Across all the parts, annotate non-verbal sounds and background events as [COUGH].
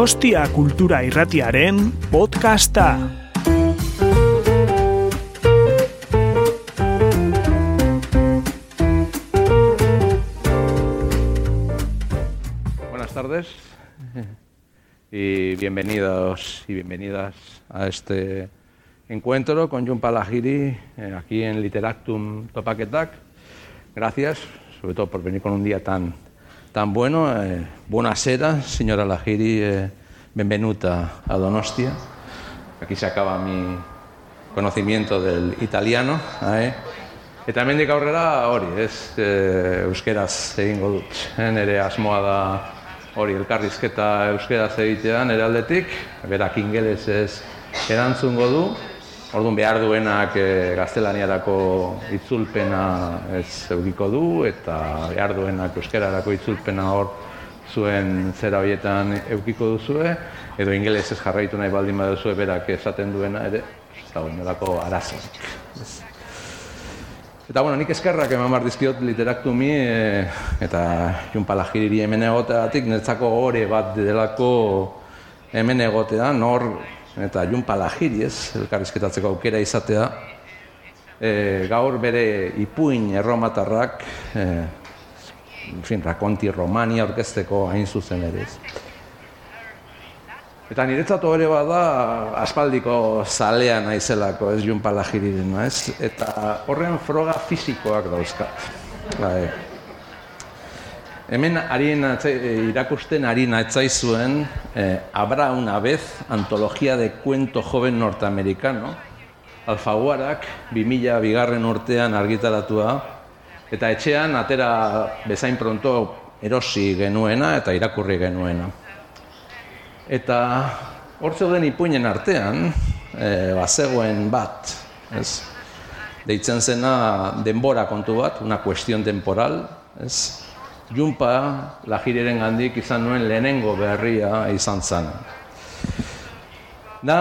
Donostia Kultura Irratiaren podcasta. Buenas tardes y bienvenidos y bienvenidas a este encuentro con Jun Lagiri eh, aquí en Literactum Topaquetac. Gracias, sobre todo por venir con un día tan, tan bueno. Eh, buonasera, señora Lagiri, eh, benvenuta a Donostia. Aquí se acaba mi conocimiento del italiano. Eh. Eta hemendik aurrera hori, ez, e, euskeraz egingo dut. E, nere asmoa da hori elkarrizketa euskeraz egitea nere aldetik, berak ingeles ez erantzungo du, Orduan behar duenak e, gaztelaniarako itzulpena ez eukiko du eta behar duenak euskerarako itzulpena hor zuen zera horietan eukiko duzue edo ingelesez jarraitu nahi baldin baduzue berak esaten duena ere ez da benelako arazoak. Eta bueno, nik eskerrak eman bar dizkiot literaktu mi e, eta junpala jiriri hemen egoteatik netzako gore bat delako hemen egotea, nor eta Jun Palagiri ez, elkarrizketatzeko aukera izatea, e, gaur bere ipuin erromatarrak, e, en fin, rakonti romania orkesteko hain zuzen ere ez. Eta niretzatu ere bada aspaldiko zalea naizelako ez Jun Palagiri dena ez, eta horren froga fisikoak dauzkat. Bai, Hemen harien irakusten ari natzaizuen eh, Abra una vez, antologia de cuento joven norteamericano, Alfaguarak, 2000 bigarren urtean argitaratua, eta etxean atera bezain pronto erosi genuena eta irakurri genuena. Eta hor zeuden ipuinen artean, e, bazegoen bat, ez? deitzen zena denbora kontu bat, una cuestión temporal, ez? Junpa lajiriren gandik izan nuen lehenengo berria izan zen. Da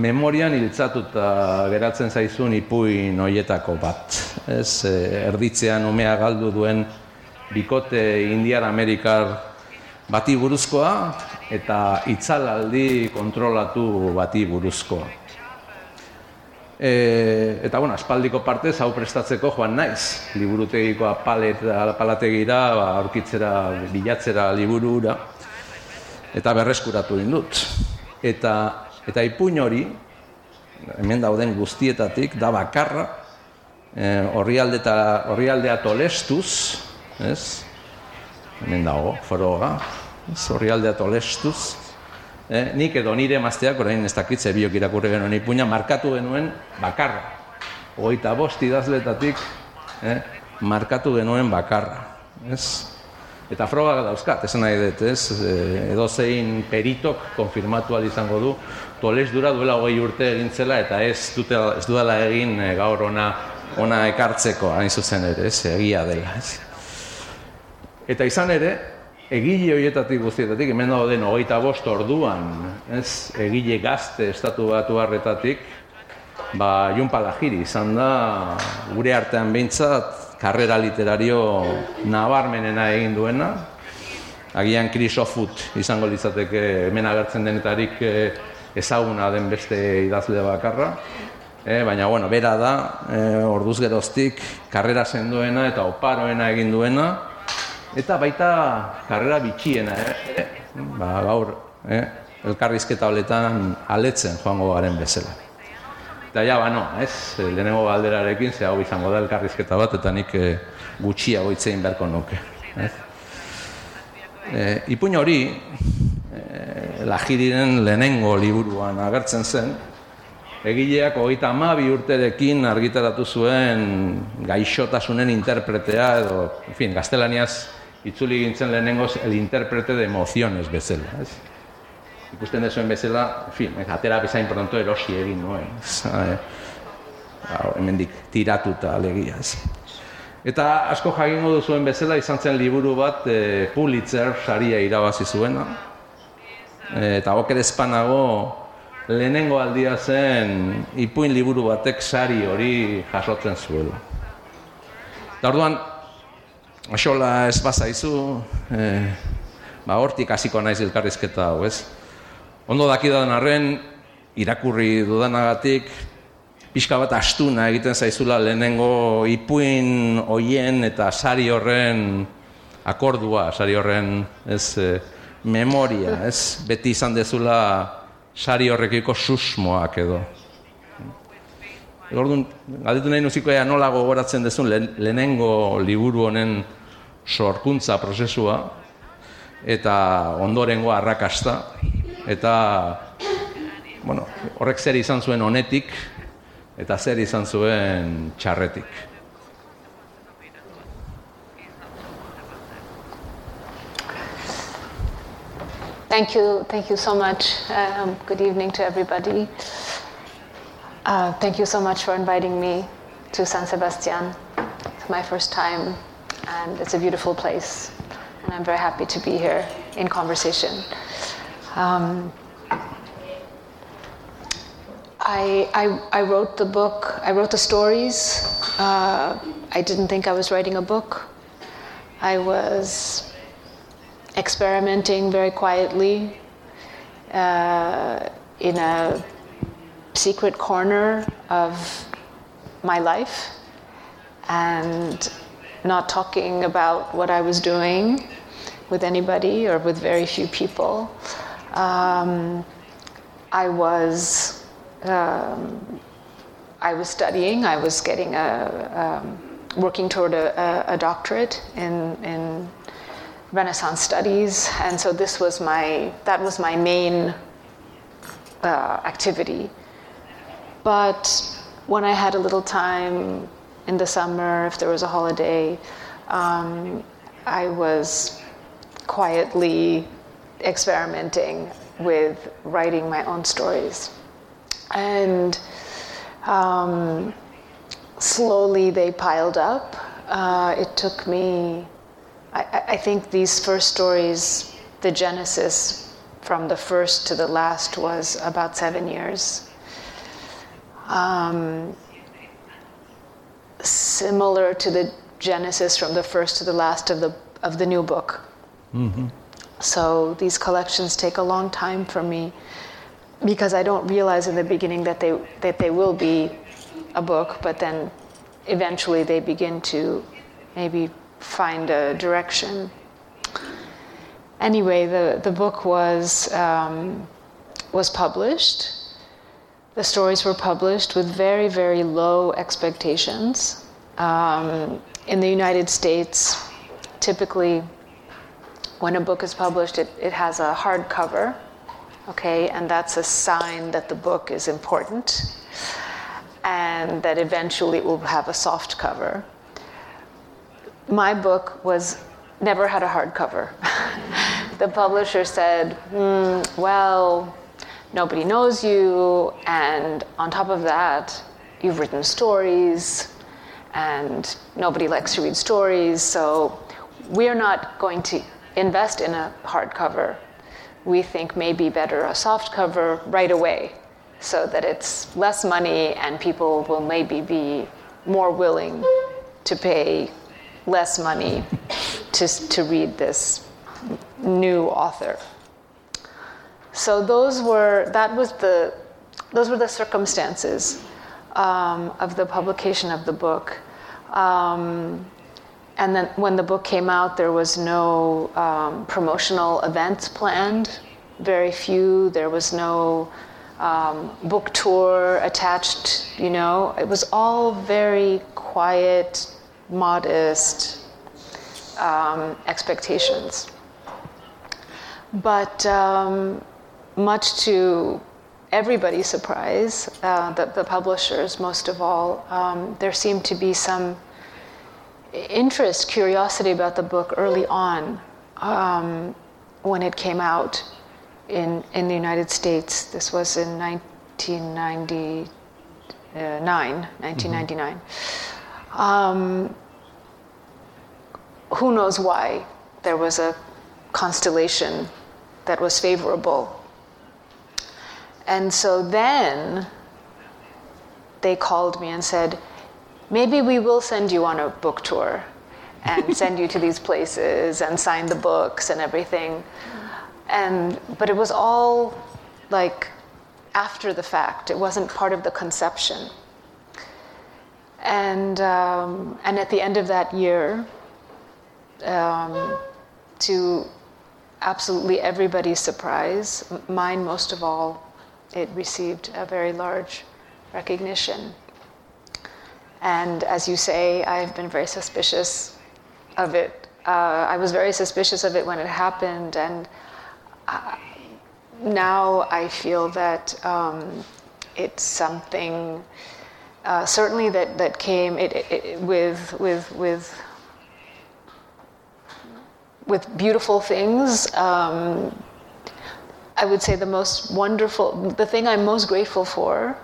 memorian hiltzatuta geratzen zaizun ipuin hoietako bat. Ez, eh, erditzean umea galdu duen bikote indiar amerikar bati buruzkoa eta itzalaldi kontrolatu bati buruzkoa. E, eta bueno, aspaldiko partez hau prestatzeko joan naiz. Liburutegikoa palet, palategira, ba, aurkitzera, bilatzera liburura eta berreskuratu dut. Eta, eta ipuin hori, hemen dauden guztietatik, da bakarra, e, horri aldea tolestuz, ez? hemen dago, foroga, horri aldea tolestuz, eh, nik edo nire emazteak, orain ez dakitze biok irakurri genuen ipuina, markatu genuen bakarra. Oita bost idazletatik, eh, markatu genuen bakarra. Ez? Eta froga dauzkat, esan nahi dut, ez? Eh, edo zein peritok konfirmatu izango du, toles dura duela hogei urte egintzela, eta ez, dute, ez duela egin eh, gaur ona, ona ekartzeko, hain zuzen ere, ez? egia dela. Ez? Eta izan ere, egile horietatik guztietatik, hemen dago den hogeita bost orduan, ez, egile gazte estatu batu harretatik, ba, Jun Palagiri izan da, gure artean behintzat, karrera literario nabarmenena egin duena, agian Chris Ofut izango litzateke hemen agertzen denetarik eh, ezaguna den beste idazle bakarra, e, baina, bueno, bera da, e, orduz geroztik, karrera zenduena eta oparoena egin duena, Eta baita karrera bitxiena, eh? ba, gaur, eh? elkarrizketa holetan aletzen joango garen bezala. Eta ja, ba, no, ez, lehenengo galderarekin, ze hau izango da elkarrizketa bat, eta nik eh, gutxia goitzein beharko nuke. Eh? Eh, ipuin hori, eh, lajiriren lehenengo liburuan agertzen zen, egileak hogeita amabi urterekin argitaratu zuen gaixotasunen interpretea, edo, en fin, gaztelaniaz itzuli gintzen lehenengoz el interprete de emociones bezala, ez? Ikusten dezuen bezala, en fin, atera bezain pronto erosi egin nuen, ez? Eh, hemendik tiratuta alegia, ez? Eta asko jakingo duzuen bezala izan zen liburu bat e, Pulitzer saria irabazi zuena. E, eta oker espanago lehenengo aldia zen ipuin liburu batek sari hori jasotzen zuela. Eta orduan, Aixola ez bazaizu, eh, ba, hortik hasiko naiz elkarrizketa hau, ez? Ondo dakidan arren, irakurri dudanagatik, pixka bat astuna egiten zaizula lehenengo ipuin hoien eta sari horren akordua, sari horren ez, e, memoria, ez, beti izan dezula sari horrekiko susmoak edo. Gordun, galditu nahi nuziko ea nola gogoratzen dezun lehenengo liburu honen sorkuntza prozesua eta ondorengo arrakasta eta bueno, horrek zer izan zuen honetik eta zer izan zuen txarretik. Thank you, thank you so much. Um, good evening to everybody. Uh, thank you so much for inviting me to San Sebastian. It's my first time, and it's a beautiful place. And I'm very happy to be here in conversation. Um, I, I, I, wrote the book, I wrote the stories. Uh, I didn't think I was writing a book. I was experimenting very quietly uh, in a secret corner of my life and not talking about what I was doing with anybody or with very few people. Um, I was um, I was studying. I was getting a um, working toward a, a, a doctorate in in Renaissance studies, and so this was my that was my main uh, activity. But when I had a little time in the summer, if there was a holiday, um, I was quietly experimenting with writing my own stories. And um, slowly they piled up. Uh, it took me, I, I think these first stories, the genesis from the first to the last was about seven years um, similar to the genesis from the first to the last of the of the new book. Mm-hmm. So these collections take a long time for me because I don't realize in the beginning that they that they will be a book, but then eventually they begin to maybe find a direction. Anyway, the, the book was um, was published the stories were published with very, very low expectations. Um, in the United States, typically, when a book is published, it, it has a hardcover, okay, and that's a sign that the book is important and that eventually it will have a soft cover. My book was never had a hardcover. [LAUGHS] the publisher said, mm, well, nobody knows you, and on top of that, you've written stories, and nobody likes to read stories, so we're not going to invest in a hardcover. We think maybe better a soft cover right away so that it's less money and people will maybe be more willing to pay less money to, to read this new author. So those were that was the those were the circumstances um, of the publication of the book. Um, and then when the book came out, there was no um, promotional events planned, very few. There was no um, book tour attached, you know. It was all very quiet, modest um, expectations. But um, much to everybody's surprise, uh, the, the, publishers most of all, um, there seemed to be some interest, curiosity about the book early on um, when it came out in, in the United States. This was in 1999. 1999. Mm-hmm. Um, who knows why there was a constellation that was favorable and so then they called me and said, maybe we will send you on a book tour and [LAUGHS] send you to these places and sign the books and everything. And but it was all like after the fact. It wasn't part of the conception. And, um, and at the end of that year, um, to absolutely everybody's surprise, mine most of all, it received a very large recognition. And as you say, I've been very suspicious of it. Uh, I was very suspicious of it when it happened, and uh, now I feel that um, it's something uh, certainly that, that came it, it, with, with, with, with beautiful things. Um, I would say the most wonderful, the thing I'm most grateful for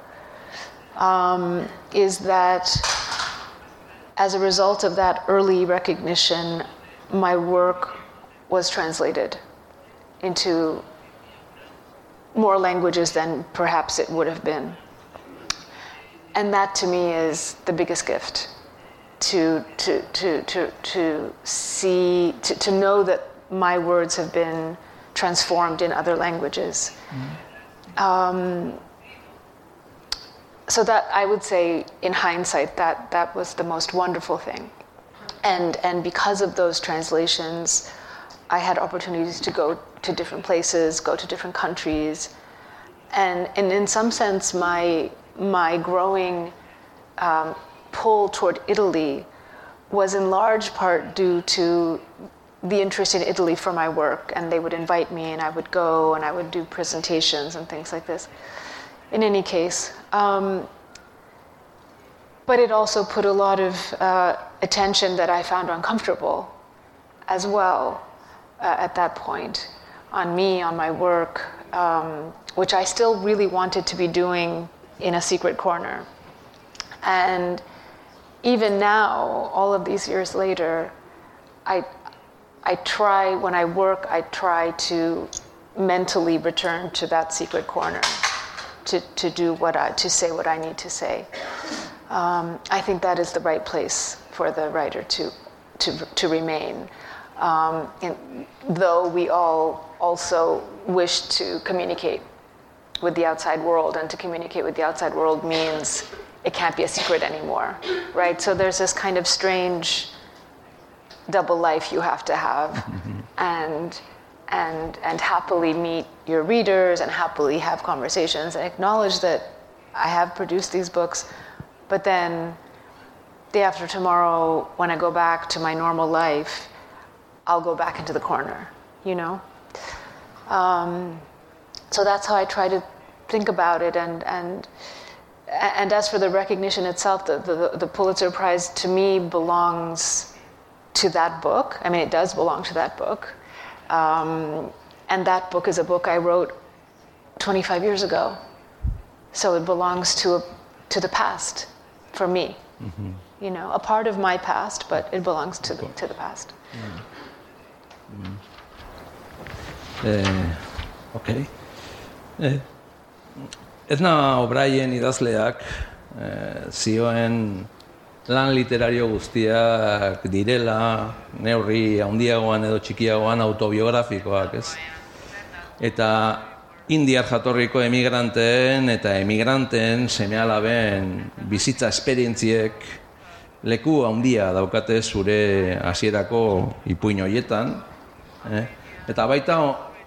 um, is that as a result of that early recognition, my work was translated into more languages than perhaps it would have been. And that to me is the biggest gift to, to, to, to, to see, to, to know that my words have been transformed in other languages. Mm-hmm. Um, so that I would say, in hindsight, that that was the most wonderful thing, and and because of those translations, I had opportunities to go to different places, go to different countries, and and in some sense, my my growing um, pull toward Italy was in large part due to the interest in Italy for my work, and they would invite me, and I would go, and I would do presentations and things like this. In any case, um, but it also put a lot of uh, attention that I found uncomfortable as well uh, at that point on me, on my work, um, which I still really wanted to be doing in a secret corner. And even now, all of these years later, I, I try, when I work, I try to mentally return to that secret corner to, to do what I, to say what I need to say. Um, I think that is the right place for the writer to, to, to remain. Um, and though we all also wish to communicate with the outside world, and to communicate with the outside world means it can't be a secret anymore, right? So there's this kind of strange double life you have to have, mm-hmm. and and and happily meet your readers and happily have conversations and acknowledge that I have produced these books, but then day after tomorrow, when I go back to my normal life, I'll go back into the corner, you know. Um, so that's how I try to think about it and and and as for the recognition itself, the, the, the Pulitzer Prize to me belongs to that book. I mean, it does belong to that book. Um, and that book is a book I wrote 25 years ago. So it belongs to, a, to the past for me. Mm-hmm. You know, a part of my past, but it belongs to the, to the past. Mm. Mm. Uh, okay. Uh. Edna O'Brien idazleak e, zioen lan literario guztiak direla neurri handiagoan edo txikiagoan autobiografikoak, ez? Eta indiar jatorriko emigranteen eta emigranteen semealaben bizitza esperientziek leku handia daukate zure hasierako ipuin hoietan, eh? eta baita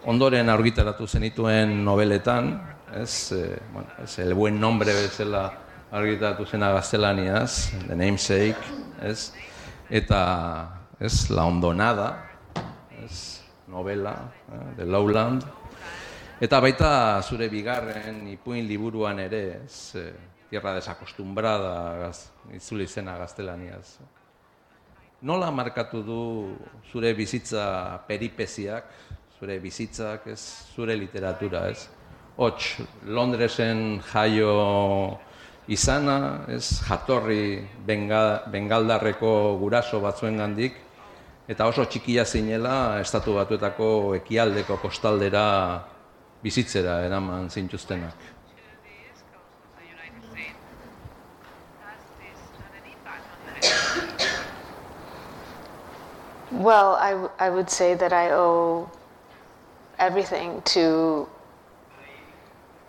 ondoren argitaratu zenituen nobeletan, ez, e, bueno, ez, el buen nombre bezala argitatu zena gaztelaniaz, the namesake, ez, eta, ez, la ondonada, ez, novela, eh, the lowland, eta baita zure bigarren ipuin liburuan ere, ez, eh, tierra desacostumbrada, gaz, itzuli zena gaztelaniaz. Nola markatu du zure bizitza peripeziak, zure bizitzak, ez, zure literatura, ez? hots Londresen jaio izana, ez jatorri bengaldarreko guraso batzuengandik eta oso txikia zinela estatu batuetako ekialdeko kostaldera bizitzera eraman zintuztenak. Well, I, I would say that I owe everything to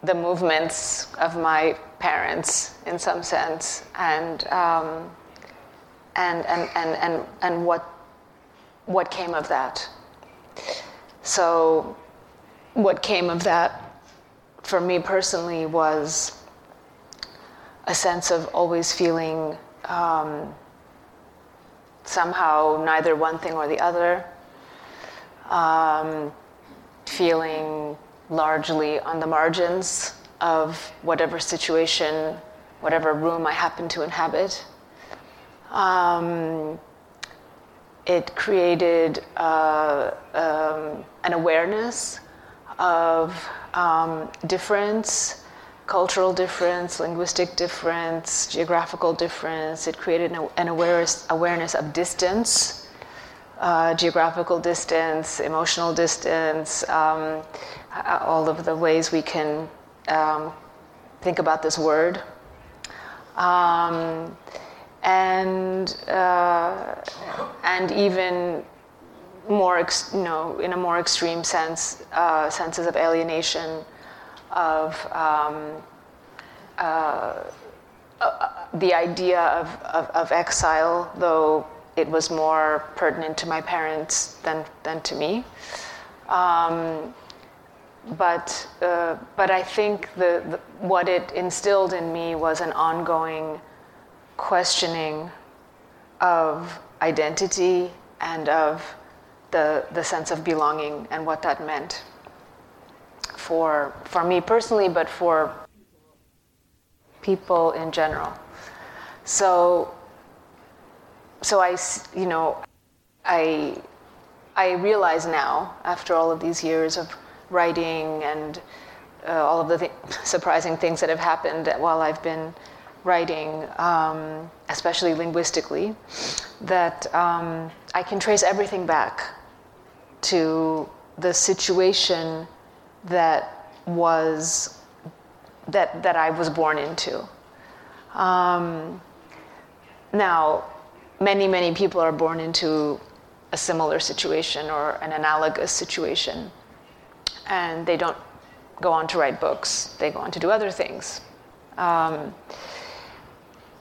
the movements of my parents in some sense, and um, and, and, and, and, and what what came of that. So, what came of that for me personally was a sense of always feeling um, somehow neither one thing or the other, um, feeling largely on the margins of whatever situation, whatever room I happen to inhabit. Um, it created uh, um, an awareness of um, difference, cultural difference, linguistic difference, geographical difference. It created an, awareness, awareness of distance, uh, geographical distance, emotional distance, um, all of the ways we can um, think about this word. Um, and uh, and even more, ex- you know, in a more extreme sense, uh, senses of alienation, of um, uh, uh, the idea of, of, of, exile, though it was more pertinent to my parents than, than to me. Um, but, uh, but I think the, the, what it instilled in me was an ongoing questioning of identity and of the, the sense of belonging and what that meant for, for me personally, but for people in general. So, so I, you know, I, I realize now, after all of these years of writing and uh, all of the th- [LAUGHS] surprising things that have happened while I've been writing, um, especially linguistically, that um, I can trace everything back to the situation that was that that I was born into. Um, now, many many people are born into a similar situation or an analogous situation, and they don't go on to write books. They go on to do other things. Um,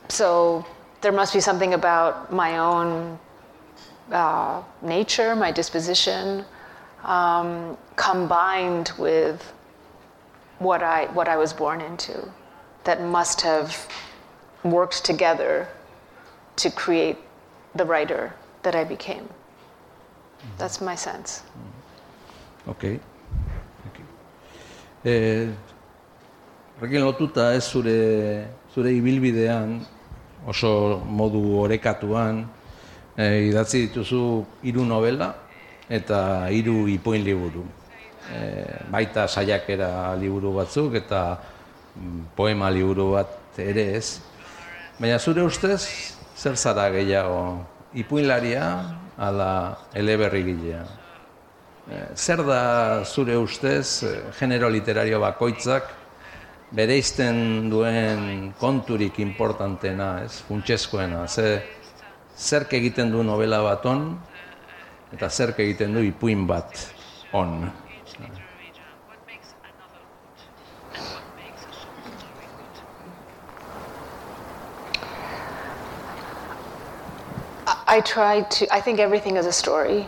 so there must be something about my own uh, nature, my disposition, um, combined with what I, what I was born into that must have worked together to create the writer that I became. Mm-hmm. That's my sense. Okay. okay. Eh, lotuta ez zure, zure ibilbidean oso modu orekatuan e, idatzi dituzu hiru novela eta hiru ipuin liburu. E, baita saiakera liburu batzuk eta mm, poema liburu bat ere ez. Baina zure ustez, zer zara gehiago, ipuinlaria ala eleberri gilea? E, zer da zure ustez, genero literario bakoitzak, bereizten duen konturik importantena, ez, funtsezkoena, ze zerk egiten du novela bat on, eta zerk egiten du ipuin bat on. I try to. I think everything is a story.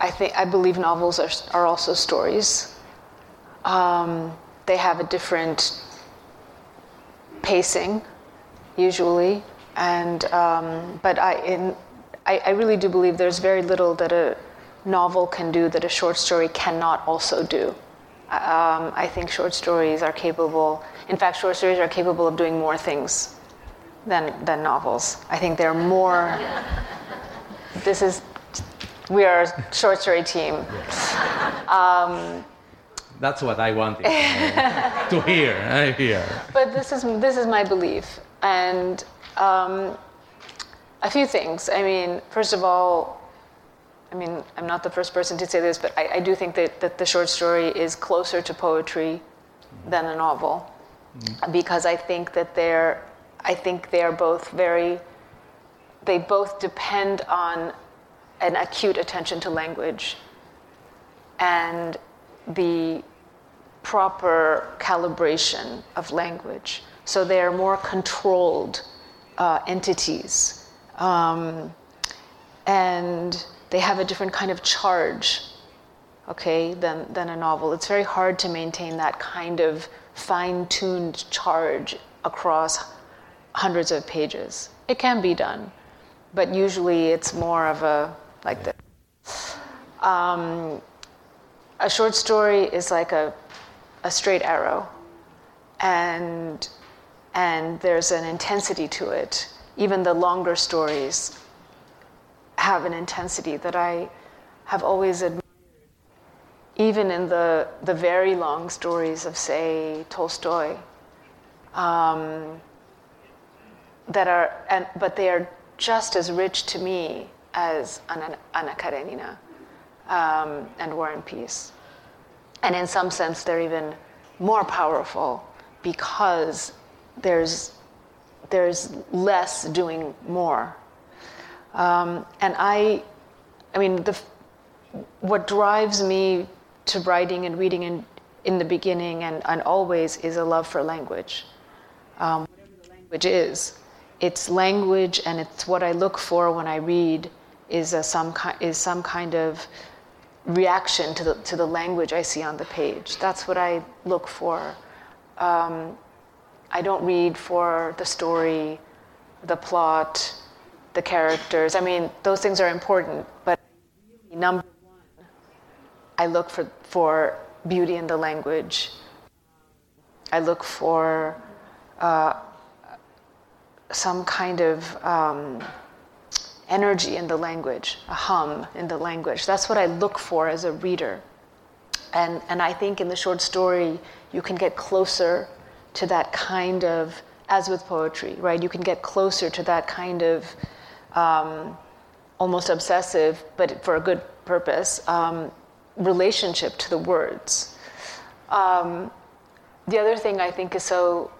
I think I believe novels are are also stories. Um, they have a different pacing, usually. And um, but I, in, I, I really do believe there's very little that a novel can do that a short story cannot also do. Um, I think short stories are capable. In fact, short stories are capable of doing more things than than novels. I think they're more. this is. We are a short story team. Um, that's what I wanted to hear. I hear. But this is this is my belief, and um, a few things. I mean, first of all, I mean, I'm not the first person to say this, but I, I do think that, that the short story is closer to poetry than a novel, mm-hmm. because I think that they're, I think they are both very, they both depend on an acute attention to language and the proper calibration of language. So they are more controlled uh, entities. Um, and they have a different kind of charge, okay, than, than a novel. It's very hard to maintain that kind of fine tuned charge across hundreds of pages. It can be done, but usually it's more of a like this. Um, a short story is like a, a straight arrow, and and there's an intensity to it. Even the longer stories have an intensity that I have always admired. Even in the, the very long stories of, say, Tolstoy, um, that are, and, but they are just as rich to me as Anna, Karenina um, and War and Peace. And in some sense, they're even more powerful because there's, there's less doing more. Um, and I, I mean, the, what drives me to writing and reading in, in the beginning and, and always is a love for language. Um, whatever the language is, it's language and it's what I look for when I read is, a, some, ki- is some kind of reaction to the, to the language I see on the page. That's what I look for. Um, I don't read for the story, the plot, the characters. I mean, those things are important, but number one, I look for, for beauty in the language. I look for uh, some kind of um, energy in the language, a hum in the language. That's what I look for as a reader. And, and I think in the short story, you can get closer to that kind of, as with poetry, right? You can get closer to that kind of um, almost obsessive, but for a good purpose, um, relationship to the words. Um, the other thing I think is so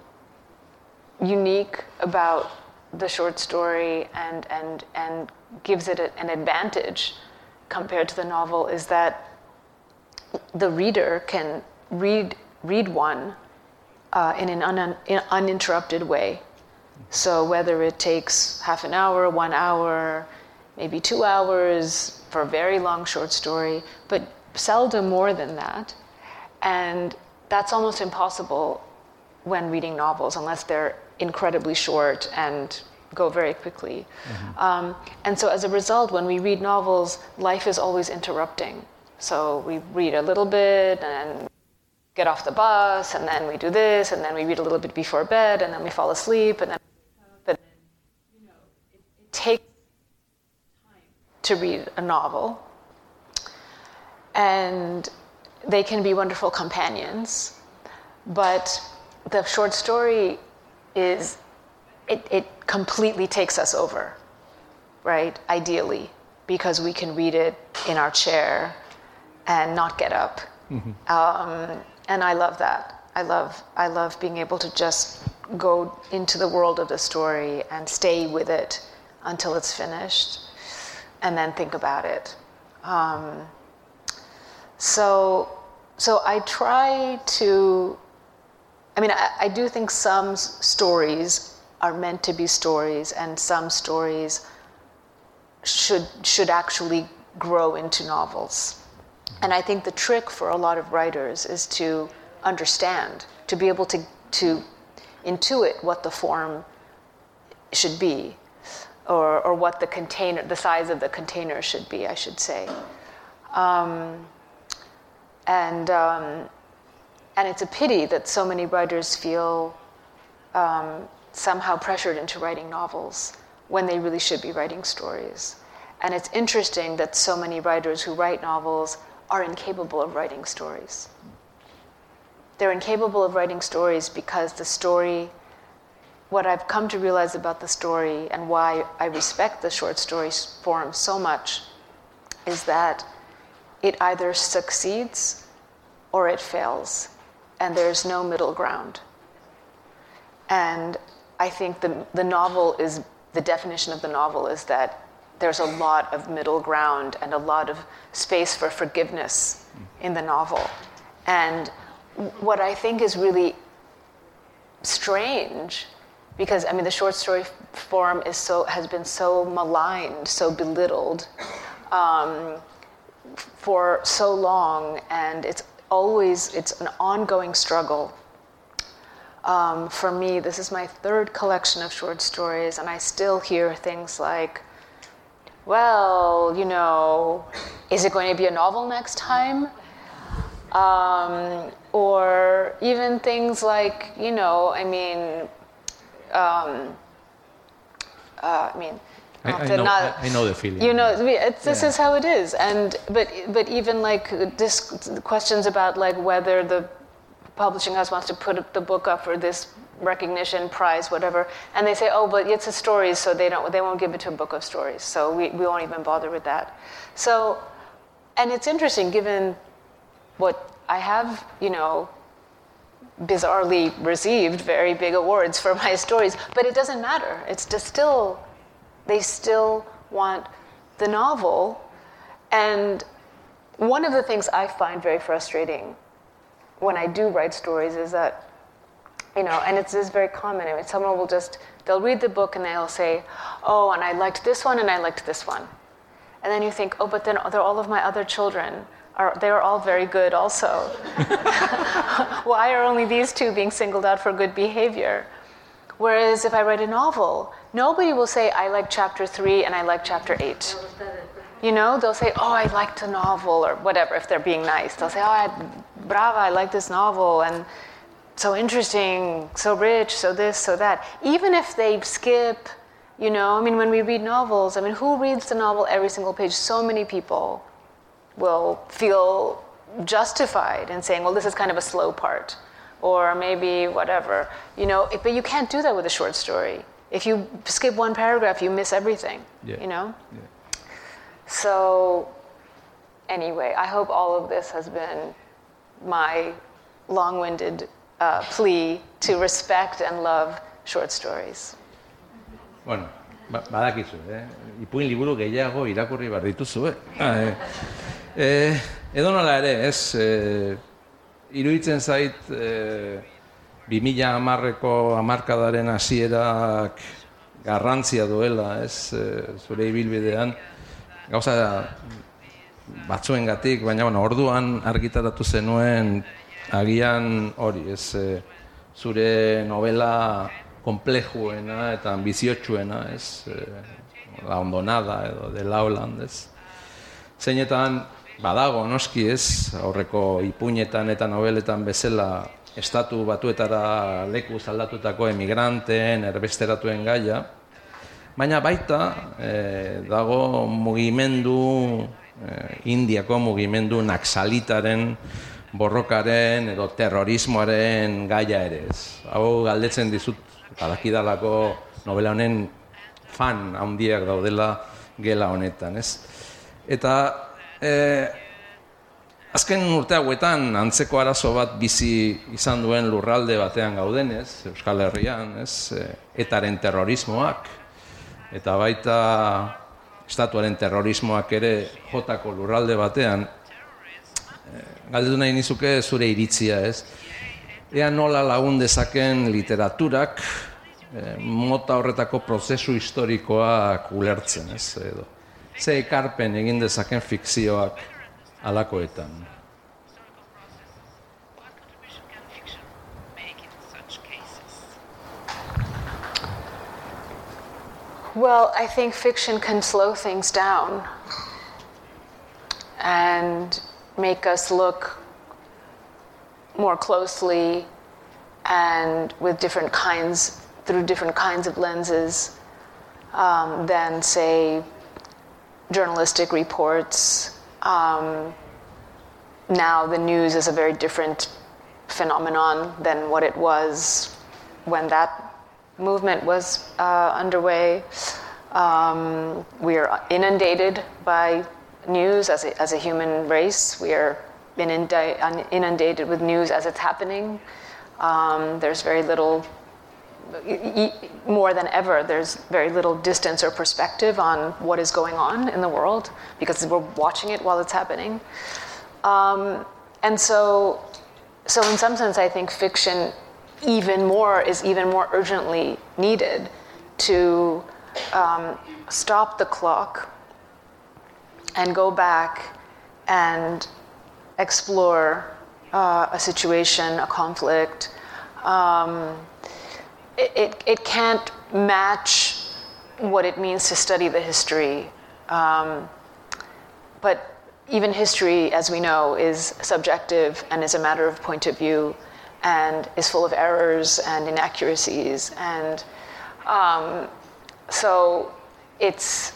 unique about the short story and, and, and gives it an advantage compared to the novel is that the reader can read, read one uh, in an un, in uninterrupted way. So whether it takes half an hour, one hour, maybe two hours for a very long short story, but seldom more than that. And that's almost impossible when reading novels unless they're incredibly short and go very quickly. Mm-hmm. Um, and so as a result, when we read novels, life is always interrupting. So we read a little bit and get off the bus, and then we do this, and then we read a little bit before bed, and then we fall asleep, and then but you know, it, it takes time to read a novel, and they can be wonderful companions, but the short story is it, it completely takes us over, right? Ideally, because we can read it in our chair and not get up. Mm-hmm. Um, and I love that. I love I love being able to just go into the world of the story and stay with it until it's finished, and then think about it. Um, so so I try to. I mean, I, I do think some stories are meant to be stories, and some stories should should actually grow into novels. And I think the trick for a lot of writers is to understand, to be able to, to intuit what the form should be, or, or what the container, the size of the container should be, I should say. Um, and, um, and it's a pity that so many writers feel um, somehow pressured into writing novels when they really should be writing stories. And it's interesting that so many writers who write novels are incapable of writing stories. They're incapable of writing stories because the story, what I've come to realize about the story and why I respect the short story form so much is that it either succeeds or it fails, and there's no middle ground. And I think the, the novel is the definition of the novel is that there's a lot of middle ground and a lot of space for forgiveness in the novel. And what I think is really strange, because I mean the short story form is so has been so maligned, so belittled um, for so long, and it's always it's an ongoing struggle. Um, for me, this is my third collection of short stories, and I still hear things like, "Well, you know, is it going to be a novel next time?" Um, or even things like, you know, I mean, um, uh, I mean, I, I, know, not, I, know, the feeling. You know, this yeah. is how it is, and but but even like this questions about like whether the publishing house wants to put the book up for this recognition prize whatever and they say oh but it's a stories so they don't they won't give it to a book of stories so we, we won't even bother with that so and it's interesting given what I have, you know, bizarrely received very big awards for [LAUGHS] my stories, but it doesn't matter. It's just still, they still want the novel. And one of the things I find very frustrating when I do write stories is that, you know, and it's, it's very common. I mean, someone will just, they'll read the book and they'll say, oh, and I liked this one and I liked this one. And then you think, oh, but then they're all of my other children are they are all very good also. [LAUGHS] Why are only these two being singled out for good behavior? Whereas if I write a novel, nobody will say, I like chapter three and I like chapter eight. You know, they'll say, Oh, I liked the novel, or whatever, if they're being nice. They'll say, Oh, I, brava, I like this novel, and so interesting, so rich, so this, so that. Even if they skip, you know, I mean, when we read novels, I mean, who reads the novel every single page? So many people will feel justified in saying, well, this is kind of a slow part, or maybe whatever. You know, but you can't do that with a short story. If you skip one paragraph, you miss everything. Yeah. You know. Yeah. So, anyway, I hope all of this has been my long-winded uh, plea to respect and love short stories. Bueno, badakizu, eh? ipuin liburu gehiago irakurri behar dituzu, eh? Ah, eh. E, edo nola ere, ez, e, iruditzen zait, e, 2000 amarreko amarkadaren hasierak garrantzia duela, ez, e, zure ibilbidean, gauza batzuen gatik, baina bueno, orduan argitaratu zenuen agian hori, ez, e, zure novela komplejuena eta ambiziotsuena, ez, e, la ondonada edo de la ez, zeinetan badago noski ez, aurreko ipuinetan eta nobeletan bezala estatu batuetara leku zaldatutako emigranteen, erbesteratuen gaia, baina baita e, dago mugimendu, e, indiako mugimendu naksalitaren, borrokaren edo terrorismoaren gaia ere ez. Hau galdetzen dizut, badakidalako novela honen fan handiak daudela gela honetan, ez? Eta e, azken urte hauetan antzeko arazo bat bizi izan duen lurralde batean gaudenez, Euskal Herrian, ez, e, etaren terrorismoak, eta baita estatuaren terrorismoak ere jotako lurralde batean, e, galdetu nahi nizuke zure iritzia, ez? Ea nola lagun dezaken literaturak e, mota horretako prozesu historikoak ulertzen, ez? Edo ze ekarpen egin dezaken fikzioak alakoetan. Well, I think fiction can slow things down and make us look more closely and with different kinds, through different kinds of lenses um, than, say, journalistic reports. Um, now the news is a very different phenomenon than what it was when that movement was uh, underway. Um, we are inundated by news as a, as a human race. We are inundated with news as it's happening. Um, there's very little more than ever, there's very little distance or perspective on what is going on in the world because we're watching it while it's happening. Um, and so so in some sense, I think fiction even more is even more urgently needed to um, stop the clock and go back and explore uh, a situation, a conflict. Um, it, it, can't match what it means to study the history. Um, but even history, as we know, is subjective and is a matter of point of view and is full of errors and inaccuracies. And um, so it's,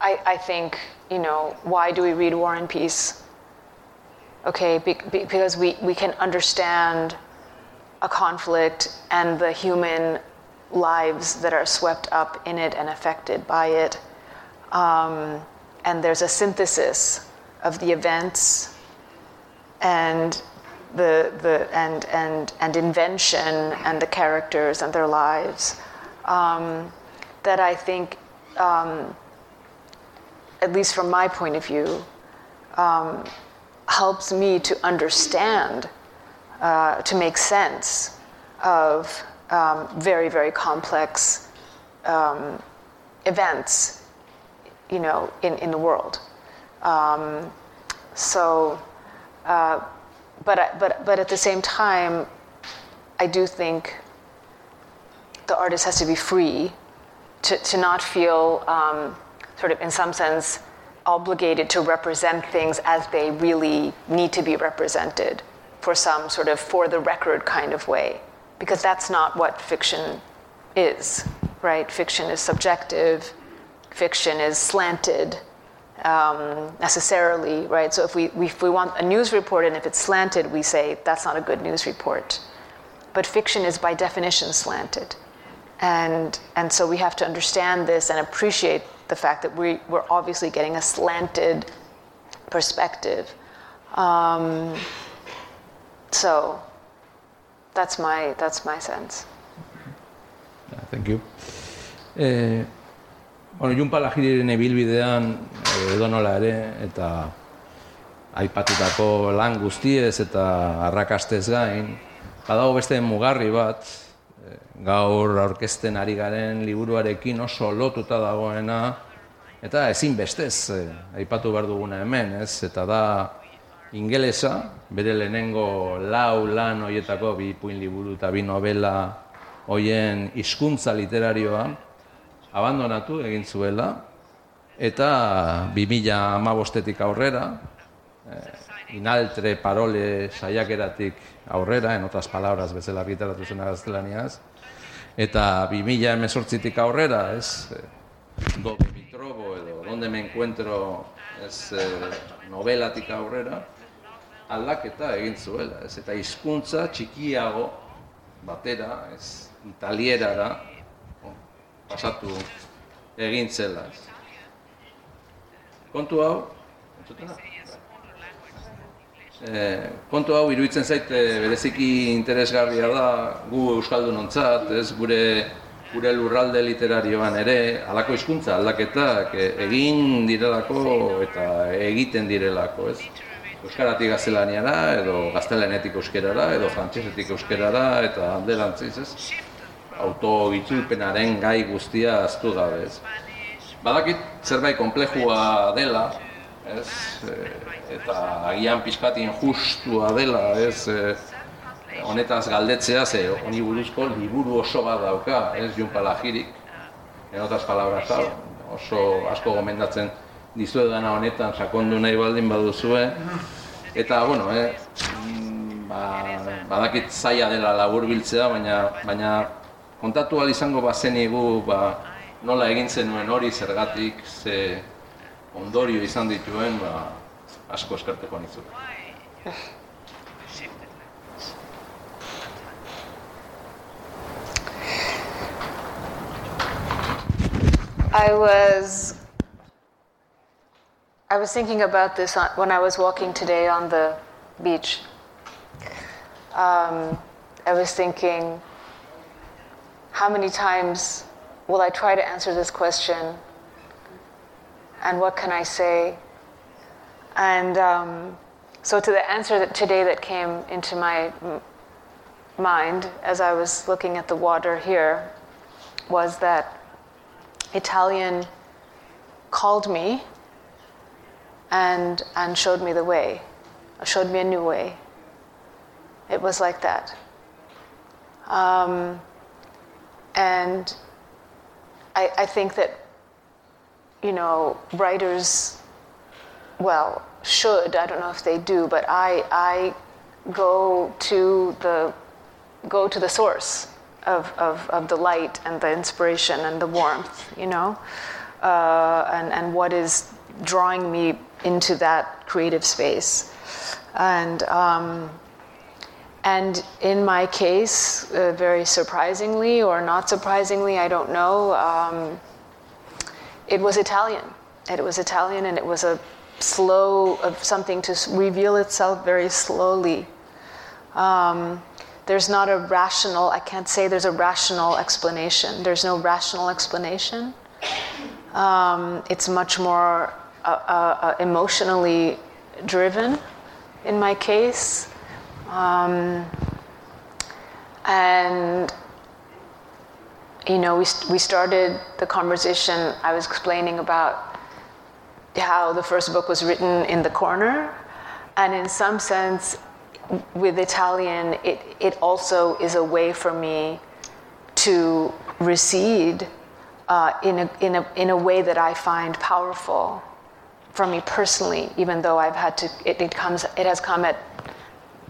I, I, think, you know, why do we read War and Peace? Okay, be, be, because we, we can understand a conflict and the human lives that are swept up in it and affected by it. Um, and there's a synthesis of the events and the, the and, and, and invention and the characters and their lives um, that I think, um, at least from my point of view, um, helps me to understand, uh, to make sense of um, very, very complex um, events, you know, in, in the world. Um, so, uh, but, but, but at the same time, I do think the artist has to be free to, to not feel um, sort of, in some sense, obligated to represent things as they really need to be represented for some sort of for the record kind of way, because that's not what fiction is, right? Fiction is subjective, fiction is slanted um, necessarily, right? So if we, we, if we want a news report and if it's slanted, we say that's not a good news report. But fiction is by definition slanted. And, and so we have to understand this and appreciate the fact that we, we're obviously getting a slanted perspective. Um, so that's my, that's my sense. Yeah, thank you. Uh, Bueno, Jun Palagiriren ebilbidean eh, edo nola ere, eta aipatutako lan guztiez eta arrakastez gain, badago beste mugarri bat, eh, gaur aurkezten ari garen liburuarekin oso lotuta dagoena, eta ezin bestez, eh, aipatu behar duguna hemen, ez? Eta da ingelesa, bere lehenengo lau lan hoietako bi puin liburu eta bi novela hoien hizkuntza literarioa, abandonatu egin zuela, eta 2000 amabostetik aurrera, eh, inaltre parole saiakeratik aurrera, en otras palabras, bezala argitaratu zen gaztelaniaz, eta 2000 emesortzitik aurrera, ez, eh, dobe mitrobo edo, donde me encuentro, ez, eh, novelatik aurrera, aldaketa egin zuela, ez, eta hizkuntza txikiago batera, ez, italierara, pasatu egin zela. Kontu hau, eh, kontu hau iruditzen zaite bereziki interesgarria da gu euskaldun ontzat, ez gure gure lurralde literarioan ere halako hizkuntza aldaketak egin direlako eta egiten direlako, ez? Euskaratik gaztelaniara edo gaztelenetik euskerara edo frantsesetik euskerara eta alderantziz, ez? autogitzulpenaren gai guztia aztu gabe, ez. Badakit zerbait komplejua dela, ez, e, eta agian pizkatin justua dela, ez, e, honetaz galdetzea, ze honi buruzko liburu oso bat dauka, ez, Jun Palagirik, enotaz palabras oso asko gomendatzen dizuet dana honetan sakondu nahi baldin baduzue, eta, bueno, eh, ba, badakit zaila dela labur biltzea, baina, baina kontatu al izango bazenigu ba, nola egin zenuen hori zergatik ze ondorio izan dituen ba, asko eskerteko nizu. I was I was thinking about this on, when I was walking today on the beach. Um, I was thinking how many times will I try to answer this question? And what can I say? And um, so to the answer that today that came into my mind as I was looking at the water here was that Italian called me and, and showed me the way, showed me a new way. It was like that. Um, and I, I think that, you know, writers, well, should, I don't know if they do, but I, I go to the go to the source of, of, of the light and the inspiration and the warmth, you know, uh, and, and what is drawing me into that creative space. And, um, and in my case, uh, very surprisingly or not surprisingly, I don't know, um, it was Italian. It was Italian and it was a slow, of something to reveal itself very slowly. Um, there's not a rational, I can't say there's a rational explanation. There's no rational explanation. Um, it's much more uh, uh, uh emotionally driven in my case. Um, and you know, we, we started the conversation, I was explaining about how the first book was written in the corner. And in some sense, with Italian, it, it also is a way for me to recede uh, in, a, in, a, in a way that I find powerful for me personally, even though I've had to, it, it comes, it has come at,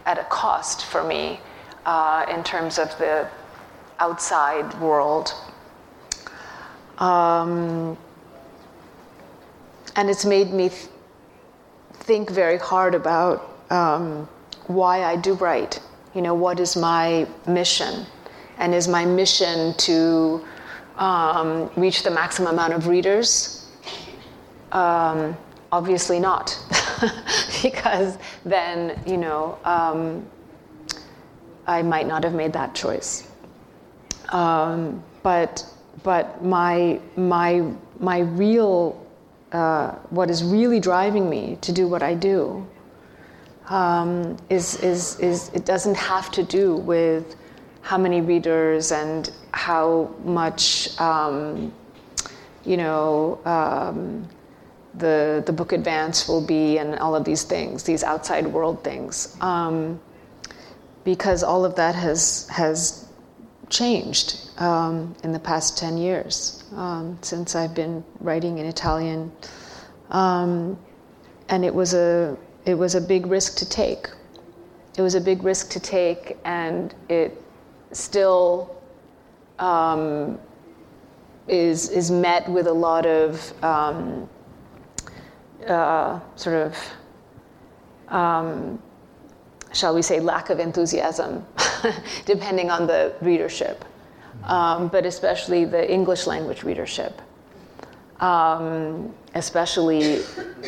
at a cost for me uh, in terms of the outside world. Um, and it's made me th- think very hard about um, why I do write. You know, what is my mission? And is my mission to um, reach the maximum amount of readers? Um, obviously not, [LAUGHS] because then, you know, um, I might not have made that choice. Um, but but my my my real uh, what is really driving me to do what I do um, is, is, is, it doesn't have to do with how many readers and how much, um, you know, um, the, the book advance will be and all of these things, these outside world things. Um, because all of that has, has changed um, in the past 10 years um, since I've been writing in Italian. and it was a it was a big risk to take. It was a big risk to take, and it still um, is is met with a lot of um, uh, sort of, um, shall we say, lack of enthusiasm, [LAUGHS] depending on the readership, um, but especially the English language readership. Um, especially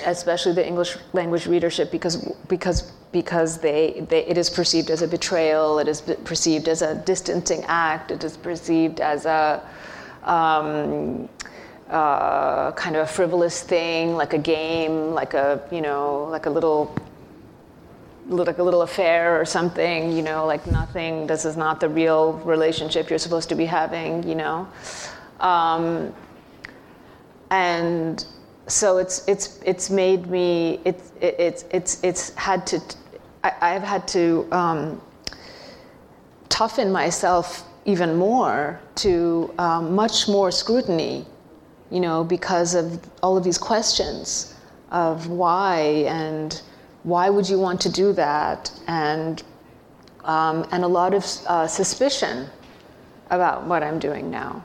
especially the English language readership because because because they, they it is perceived as a betrayal, it is perceived as a distancing act, it is perceived as a um, uh, kind of a frivolous thing, like a game, like a you know like a little like a little affair or something, you know, like nothing. This is not the real relationship you're supposed to be having, you know. Um, and so it's it's it's made me it's it's it's it's had to I, have had to um, toughen myself even more to um, much more scrutiny, you know, because of all of these questions of why and why would you want to do that and um, and a lot of uh, suspicion about what I'm doing now.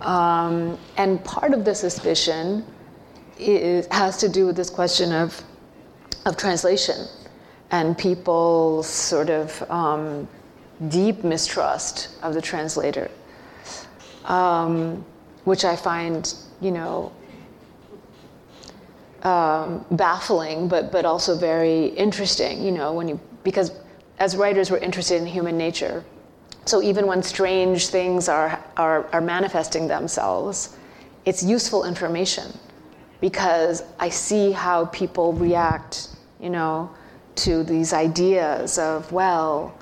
Um, and part of the suspicion is, has to do with this question of, of translation and people's sort of um, deep mistrust of the translator, um, which I find, you know, um, baffling, but but also very interesting. You know, when you because as writers we're interested in human nature, so even when strange things are, are, are manifesting themselves, it's useful information because I see how people react, you know, to these ideas of, well,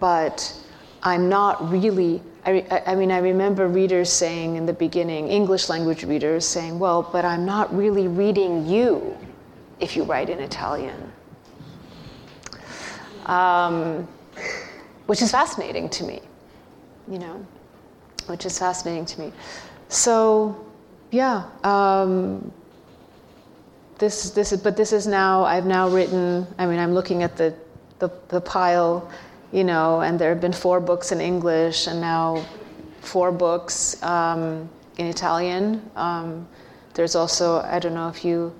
but I'm not really. I, I mean, I remember readers saying in the beginning, English language readers saying, well, but I'm not really reading you if you write in Italian. Um, which is fascinating to me, you know, which is fascinating to me. So, yeah, um, this, this is, but this is now, I've now written, I mean, I'm looking at the, the, the pile, you know, and there have been four books in English and now four books um, in Italian. Um, there's also, I don't know if you,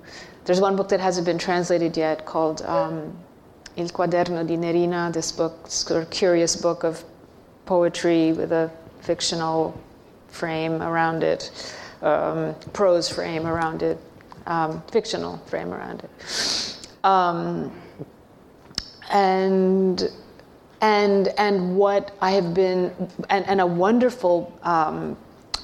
there's one book that hasn't been translated yet called um, Il Quaderno di Nerina, this book, sort of curious book of poetry with a fictional frame around it, um, prose frame around it, um, fictional frame around it. Um, and and and what I have been and, and a wonderful um,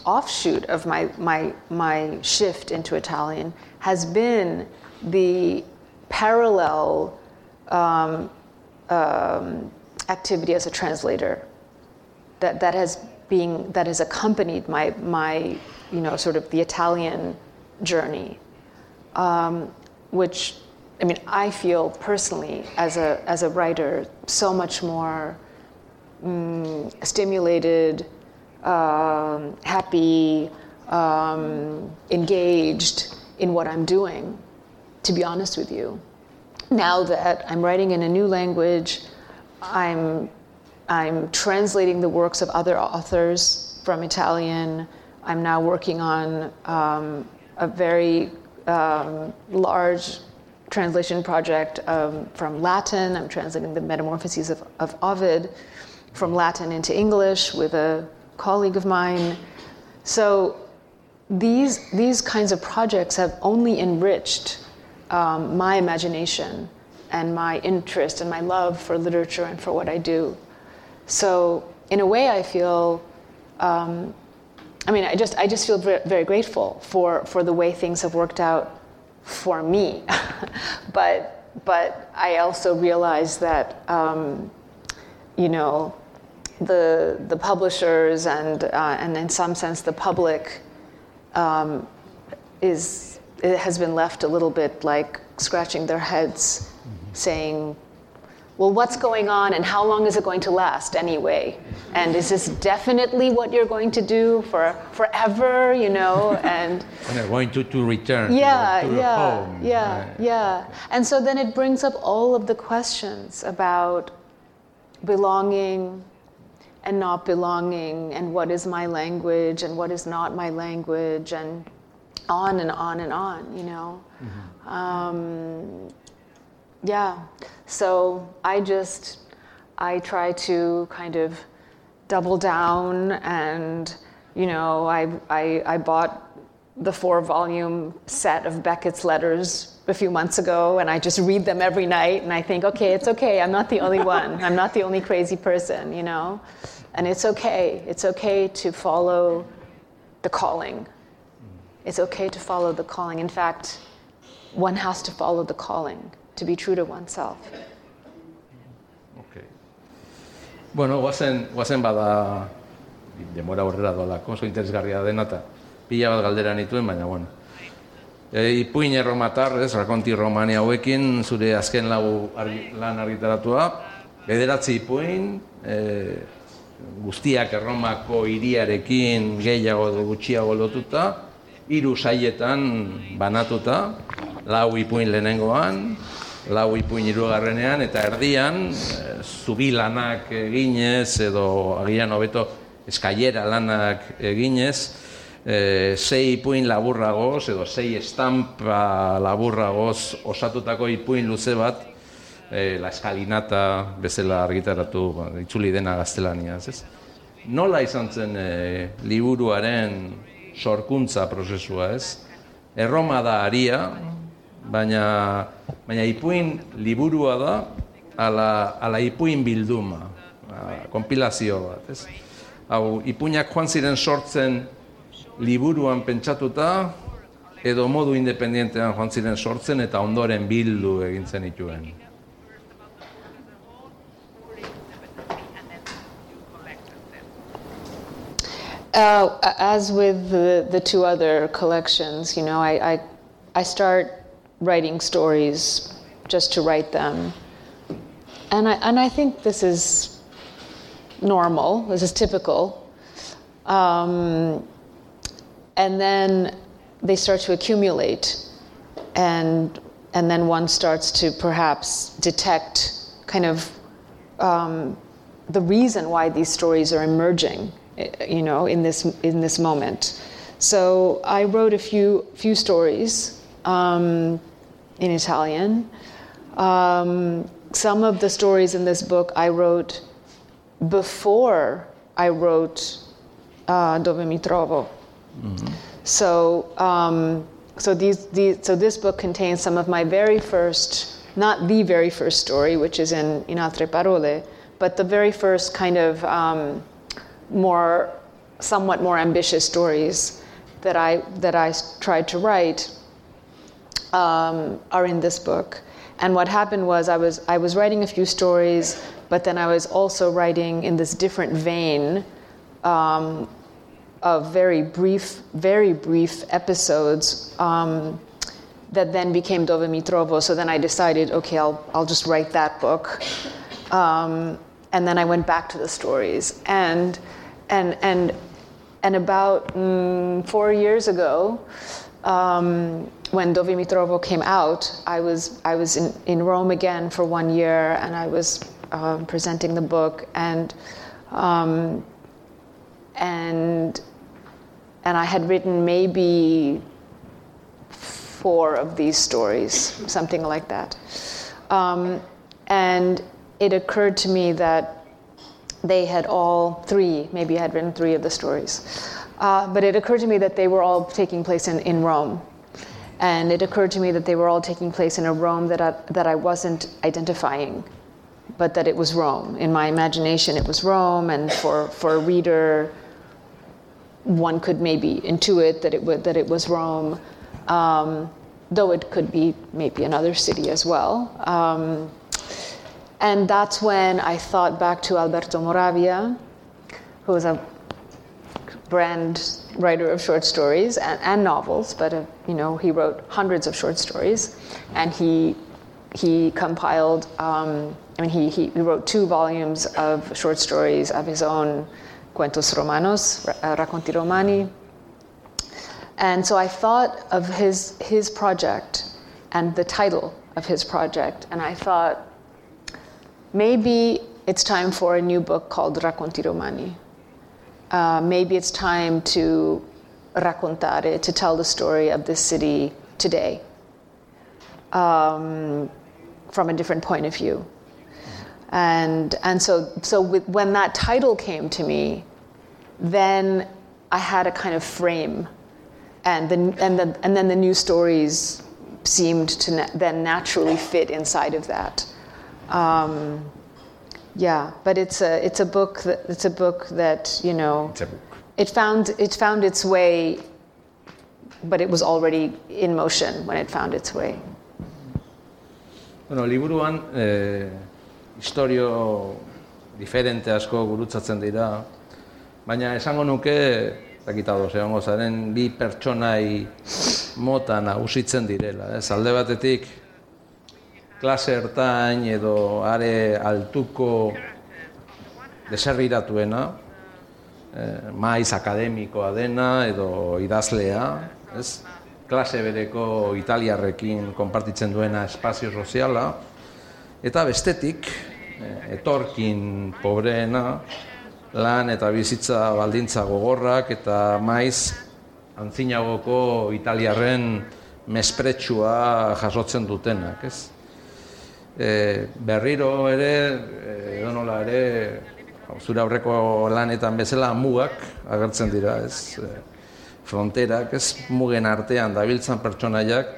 offshoot of my my my shift into Italian has been the parallel um, um, activity as a translator that that has being that has accompanied my my you know sort of the Italian journey, um, which I mean I feel personally as a as a writer so much more mm, stimulated, um, happy, um, engaged in what I'm doing. To be honest with you, now that I'm writing in a new language, I'm I'm translating the works of other authors from Italian. I'm now working on um, a very um, large translation project um, from Latin. I'm translating the Metamorphoses of, of Ovid from Latin into English with a colleague of mine. So these, these kinds of projects have only enriched um, my imagination and my interest and my love for literature and for what I do. So, in a way, I feel. Um, I mean, I just I just feel very, very grateful for for the way things have worked out for me, [LAUGHS] but but I also realize that um, you know the the publishers and uh, and in some sense the public um, is it has been left a little bit like scratching their heads, mm-hmm. saying, well, what's going on and how long is it going to last anyway? And is this definitely what you're going to do for forever, you know? [LAUGHS] And, and going to, to return yeah, to, to yeah, home. Yeah, uh, yeah. And so then it brings up all of the questions about belonging and not belonging and what is my language and what is not my language and on and on and on, you know? Mm-hmm. Um, yeah. So I just, I try to kind of double down and, you know, I, I, I bought the four volume set of Beckett's letters a few months ago and I just read them every night and I think, okay, it's okay. I'm not the only one. I'm not the only crazy person, you know? And it's okay. It's okay to follow the calling. It's okay to follow the calling. In fact, one has to follow the calling to be true to oneself. Okay. Bueno, guazen, guazen bada demora horrela doalako, oso interesgarria dena eta pila bat galdera nituen, baina bueno. E, ipuin erromatar, ez, rakonti romania hauekin, zure azken lau argi, lan argitaratua, bederatzi ipuin, e, guztiak erromako hiriarekin gehiago edo gutxiago lotuta, hiru saietan banatuta, lau ipuin lehenengoan, lau ipuin irugarrenean, eta erdian, e, zubi lanak eginez, edo agian hobeto eskailera lanak eginez, e, sei ipuin laburragoz, edo sei estampa laburragoz osatutako ipuin luze bat, e, la eskalinata bezala argitaratu, ba, itzuli dena gaztelaniaz, ez? Nola izan zen e, liburuaren sorkuntza prozesua, ez? Erroma da aria, baina, baina ipuin liburua da, ala, ala ipuin bilduma, ba, a, kompilazio bat, ez? Hau, ipuinak joan ziren sortzen liburuan pentsatuta, edo modu independientean joan ziren sortzen eta ondoren bildu egintzen dituen. Uh, oh, as with the, the two other collections, you know, I, I, I start writing stories just to write them. And I, and I think this is normal, this is typical. Um, and then they start to accumulate, and, and then one starts to perhaps detect kind of um, the reason why these stories are emerging, you know, in this, in this moment. So I wrote a few, few stories um, in Italian. Um, some of the stories in this book I wrote before I wrote uh, Dove mi trovo. Mm-hmm. So, um, so, these, these, so this book contains some of my very first, not the very first story, which is in In Altre Parole, but the very first kind of um, more, somewhat more ambitious stories that I, that I tried to write um, are in this book. And what happened was I was I was writing a few stories, but then I was also writing in this different vein um, of very brief, very brief episodes um, that then became Dove mi trovo. So then I decided, okay, I'll I'll just write that book, um, and then I went back to the stories and and and and about mm, four years ago. Um, when Dove mi trovo came out, I was I was in, in Rome again for one year, and I was uh, presenting the book, and um, and and I had written maybe four of these stories, something like that, um, and it occurred to me that they had all three, maybe I had written three of the stories. Uh, but it occurred to me that they were all taking place in, in Rome. And it occurred to me that they were all taking place in a Rome that I, that I wasn't identifying, but that it was Rome. In my imagination, it was Rome, and for, for a reader, one could maybe intuit that it, would, that it was Rome, um, though it could be maybe another city as well. Um, and that's when I thought back to Alberto Moravia, who was a brand writer of short stories and, and novels, but uh, you know he wrote hundreds of short stories, and he he compiled. Um, I mean, he, he wrote two volumes of short stories of his own, Cuentos Romanos, uh, Racconti Romani. And so I thought of his his project and the title of his project, and I thought maybe it's time for a new book called Racconti Romani uh, maybe it's time to raccontare, to tell the story of this city today um, from a different point of view. And, and so, so with, when that title came to me, then I had a kind of frame. And, the, and, the, and then the new stories seemed to na- then naturally fit inside of that. Um, yeah, but it's a it's a book that it's a book that you know it found it found its way, but it was already in motion when it found its way. Bueno, liburuan eh, historio diferente asko gurutzatzen dira, baina esango nuke dakita doz, egongo zaren bi pertsonai mota nagusitzen direla. Ez, alde batetik klase ertain edo are altuko deserriratuena, eh, maiz akademikoa dena edo idazlea, ez? klase bereko italiarrekin konpartitzen duena espazio soziala, eta bestetik, eh, etorkin pobreena, lan eta bizitza baldintza gogorrak eta maiz antzinagoko italiarren mespretsua jasotzen dutenak, ez? E, berriro ere, edo nola ere, zure aurreko lanetan bezala mugak agertzen dira, ez? E, fronterak, ez mugen artean dabiltzan pertsonaiak,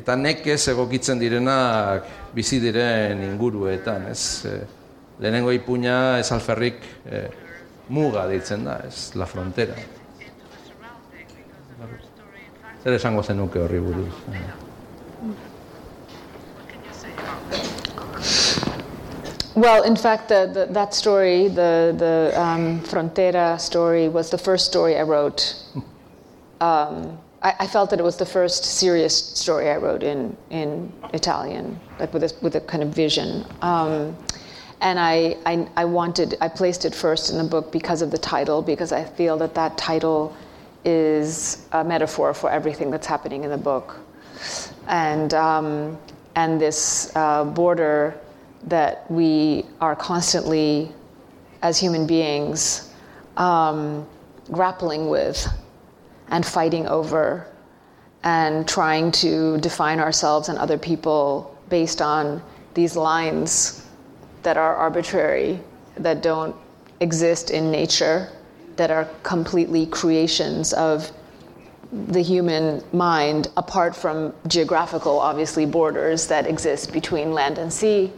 eta nekez egokitzen direnak bizi diren inguruetan, ez? E, lehenengo ipuña ez alferrik e, muga deitzen da, ez? La frontera. Zer esango zenuke horri buruz? Well, in fact, the, the, that story, the, the um, Frontera story, was the first story I wrote. Um, I, I, felt that it was the first serious story I wrote in, in Italian, like with a, with a kind of vision. Um, and I, I, I, wanted, I placed it first in the book because of the title, because I feel that that title is a metaphor for everything that's happening in the book. And, um, and this uh, border that we are constantly, as human beings, um, grappling with and fighting over and trying to define ourselves and other people based on these lines that are arbitrary, that don't exist in nature, that are completely creations of the human mind, apart from geographical, obviously, borders that exist between land and sea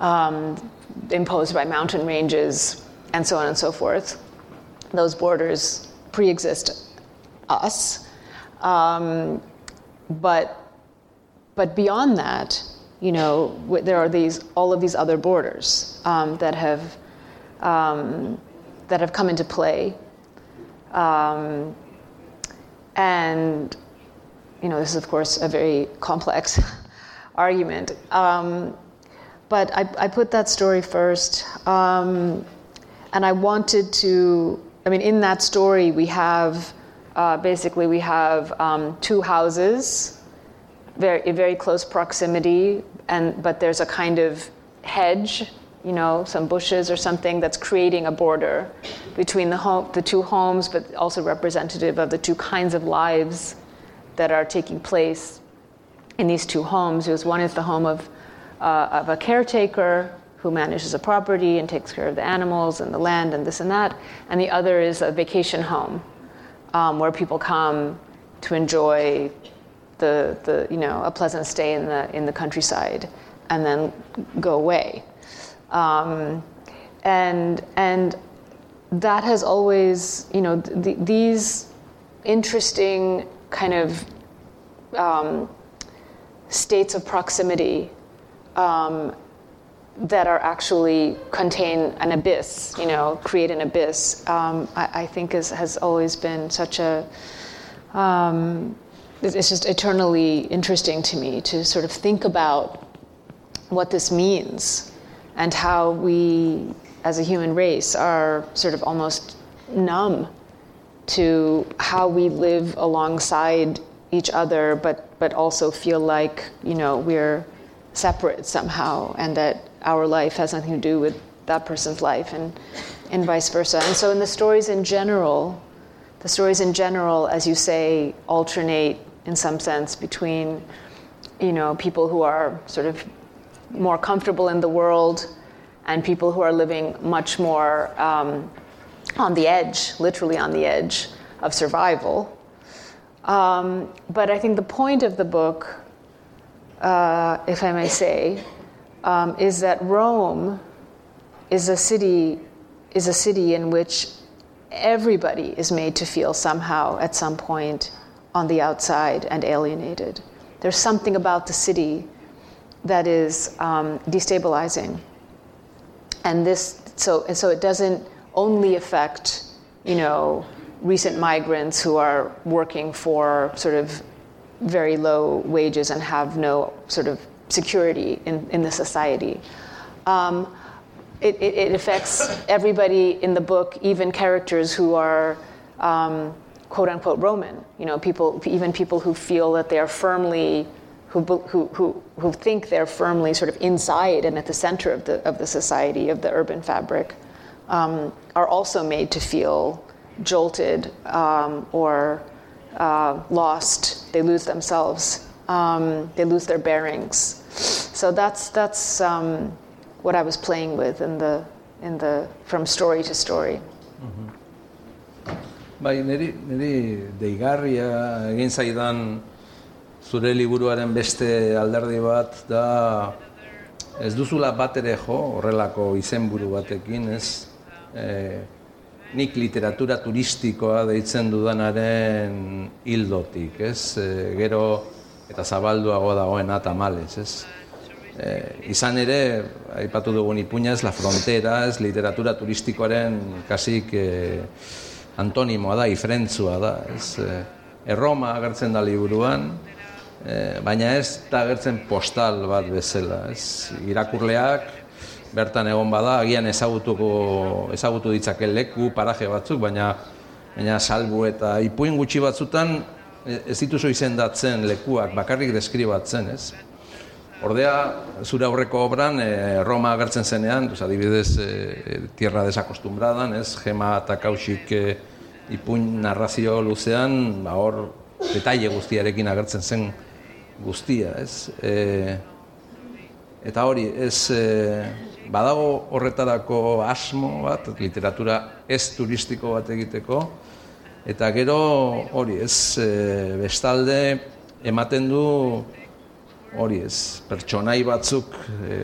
um, imposed by mountain ranges, and so on and so forth. Those borders pre exist us. Um, but, but beyond that, you know, there are these, all of these other borders um, that, have, um, that have come into play. Um, and, you know, this is, of course, a very complex [LAUGHS] argument. Um, but I, I put that story first. Um, and I wanted to, I mean, in that story, we have uh, basically we have um, two houses, very, very close proximity, and, but there's a kind of hedge, you know, some bushes or something that's creating a border between the, home, the two homes, but also representative of the two kinds of lives that are taking place in these two homes. Because one is the home of uh, of a caretaker who manages a property and takes care of the animals and the land and this and that, and the other is a vacation home um, where people come to enjoy the, the you know a pleasant stay in the in the countryside and then go away, um, and and that has always you know th- these interesting kind of um, states of proximity um, that are actually contain an abyss, you know, create an abyss, um, I, I, think is, has always been such a, um, it's just eternally interesting to me to sort of think about what this means and how we, as a human race, are sort of almost numb to how we live alongside each other, but, but also feel like, you know, we're separate somehow, and that our life has nothing to do with that person's life, and, and vice versa. And so, in the stories in general, the stories in general, as you say, alternate in some sense between, you know, people who are sort of more comfortable in the world and people who are living much more um, on the edge, literally on the edge of survival. Um, but I think the point of the book uh, if I may say, um, is that Rome is a city is a city in which everybody is made to feel somehow at some point on the outside and alienated. There's something about the city that is um, destabilizing, and this so and so it doesn't only affect you know recent migrants who are working for sort of very low wages and have no sort of security in, in the society. Um, it, it, it, affects everybody in the book, even characters who are um, quote unquote Roman. You know, people, even people who feel that they are firmly, who, who, who, who think they're firmly sort of inside and at the center of the, of the society, of the urban fabric, um, are also made to feel jolted um, or uh, lost, they lose themselves, um, they lose their bearings. So that's, that's um, what I was playing with in the, in the, from story to story. Mm-hmm. Bai, niri, niri deigarria egin zaidan zure liburuaren beste alderdi bat da ez duzula bat ere jo horrelako izenburu batekin, ez? E, nik literatura turistikoa deitzen dudanaren hildotik, ez? E, gero eta zabalduago dagoen atamales, ez? E, izan ere, aipatu dugun ipuña ez la frontera, ez literatura turistikoaren kasik e, antonimoa da, ifrentzua da. Ez, e, erroma agertzen da liburuan, e, baina ez da agertzen postal bat bezala. Ez, irakurleak, bertan egon bada, agian ezagutuko, ezagutu ditzake leku, paraje batzuk, baina, baina salbu eta ipuin gutxi batzutan ez dituzu izendatzen lekuak, bakarrik deskribatzen, ez? Ordea, zure aurreko obran, e, Roma agertzen zenean, pues, adibidez, e, tierra desakostumbradan, ez, gema eta kausik e, ipuin narrazio luzean, ba, hor, detaile guztiarekin agertzen zen guztia, ez. E, eta hori, ez, e, badago horretarako asmo bat, literatura ez turistiko bat egiteko, eta gero, hori, ez, e, bestalde, ematen du, hori ez, pertsonai batzuk e,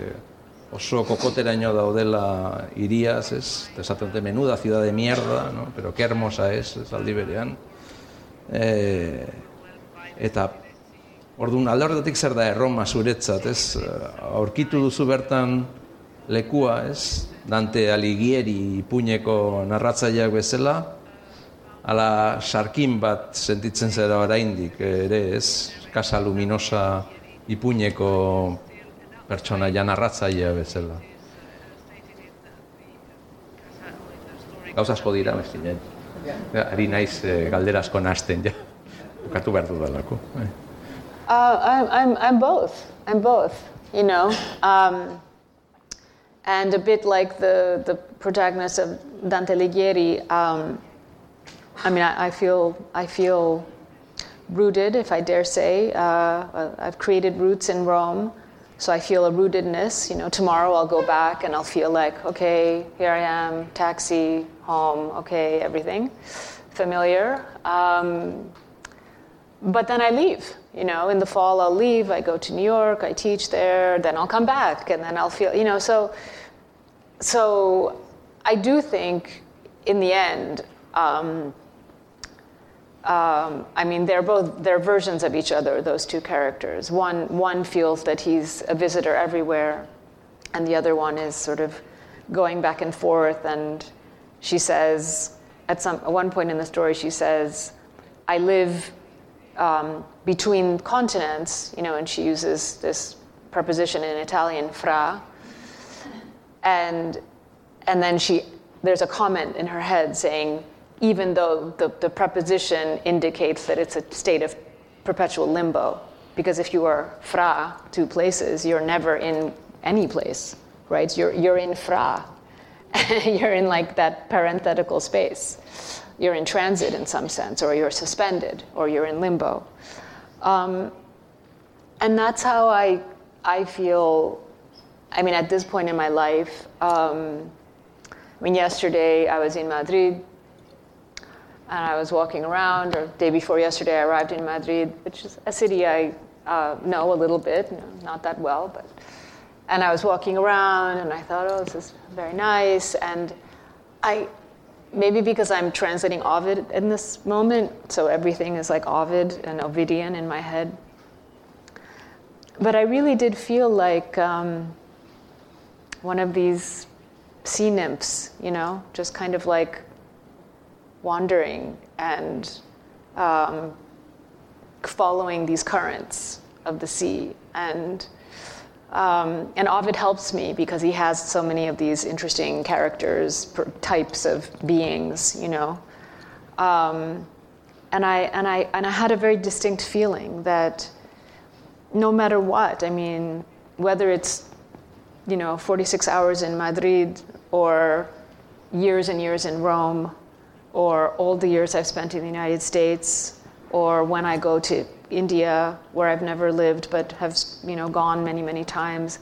oso kokoteraino daudela iriaz, ez, esaten dute menuda ciudad de mierda, no? pero que hermosa es, ez aldi berean. E, eta, orduan, alde horretatik zer da erroma zuretzat, ez, aurkitu duzu bertan lekua, ez, Dante Alighieri ipuñeko narratzaileak bezala, ala sarkin bat sentitzen zera oraindik ere, ez, Casa Luminosa ipuñeko pertsona ja narratzailea bezala. Gauza asko dira, mestinen. Ari naiz eh, galderazko nasten, ja. Bukatu behar dudalako. Uh, I'm, I'm, I'm both. I'm both, you know. Um, and a bit like the, the protagonist of Dante Alighieri, um, I mean, I, I, feel, I feel rooted, if I dare say. Uh, I've created roots in Rome, so I feel a rootedness. You know, tomorrow I'll go back and I'll feel like, okay, here I am, taxi, home, okay, everything familiar. Um, but then I leave. You know, in the fall I'll leave. I go to New York. I teach there. Then I'll come back, and then I'll feel. You know, so so I do think in the end. Um, um, I mean, they're both they're versions of each other. Those two characters. One one feels that he's a visitor everywhere, and the other one is sort of going back and forth. And she says, at some at one point in the story, she says, "I live um, between continents," you know, and she uses this preposition in Italian, fra, and and then she there's a comment in her head saying even though the, the preposition indicates that it's a state of perpetual limbo. Because if you are fra, two places, you're never in any place, right? You're, you're in fra. [LAUGHS] you're in like that parenthetical space. You're in transit in some sense, or you're suspended, or you're in limbo. Um, and that's how I, I feel. I mean, at this point in my life, um, I mean, yesterday I was in Madrid and I was walking around, or day before yesterday, I arrived in Madrid, which is a city I uh, know a little bit, not that well, but. And I was walking around, and I thought, oh, this is very nice. And I, maybe because I'm translating Ovid in this moment, so everything is like Ovid and Ovidian in my head. But I really did feel like um, one of these sea nymphs, you know, just kind of like wandering and um, following these currents of the sea. And, um, and Ovid helps me because he has so many of these interesting characters, types of beings, you know. Um, and, I, and, I, and I had a very distinct feeling that no matter what, I mean, whether it's you know 46 hours in Madrid or years and years in Rome or all the years I've spent in the United States, or when I go to India, where I've never lived but have you know gone many many times.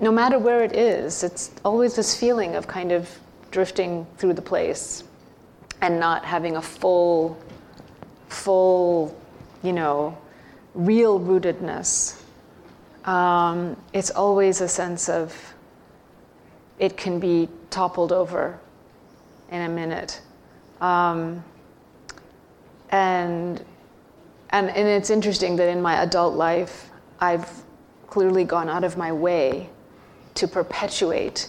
No matter where it is, it's always this feeling of kind of drifting through the place and not having a full, full, you know, real rootedness. Um, it's always a sense of it can be toppled over in a minute. Um, and, and, and it's interesting that in my adult life, I've clearly gone out of my way to perpetuate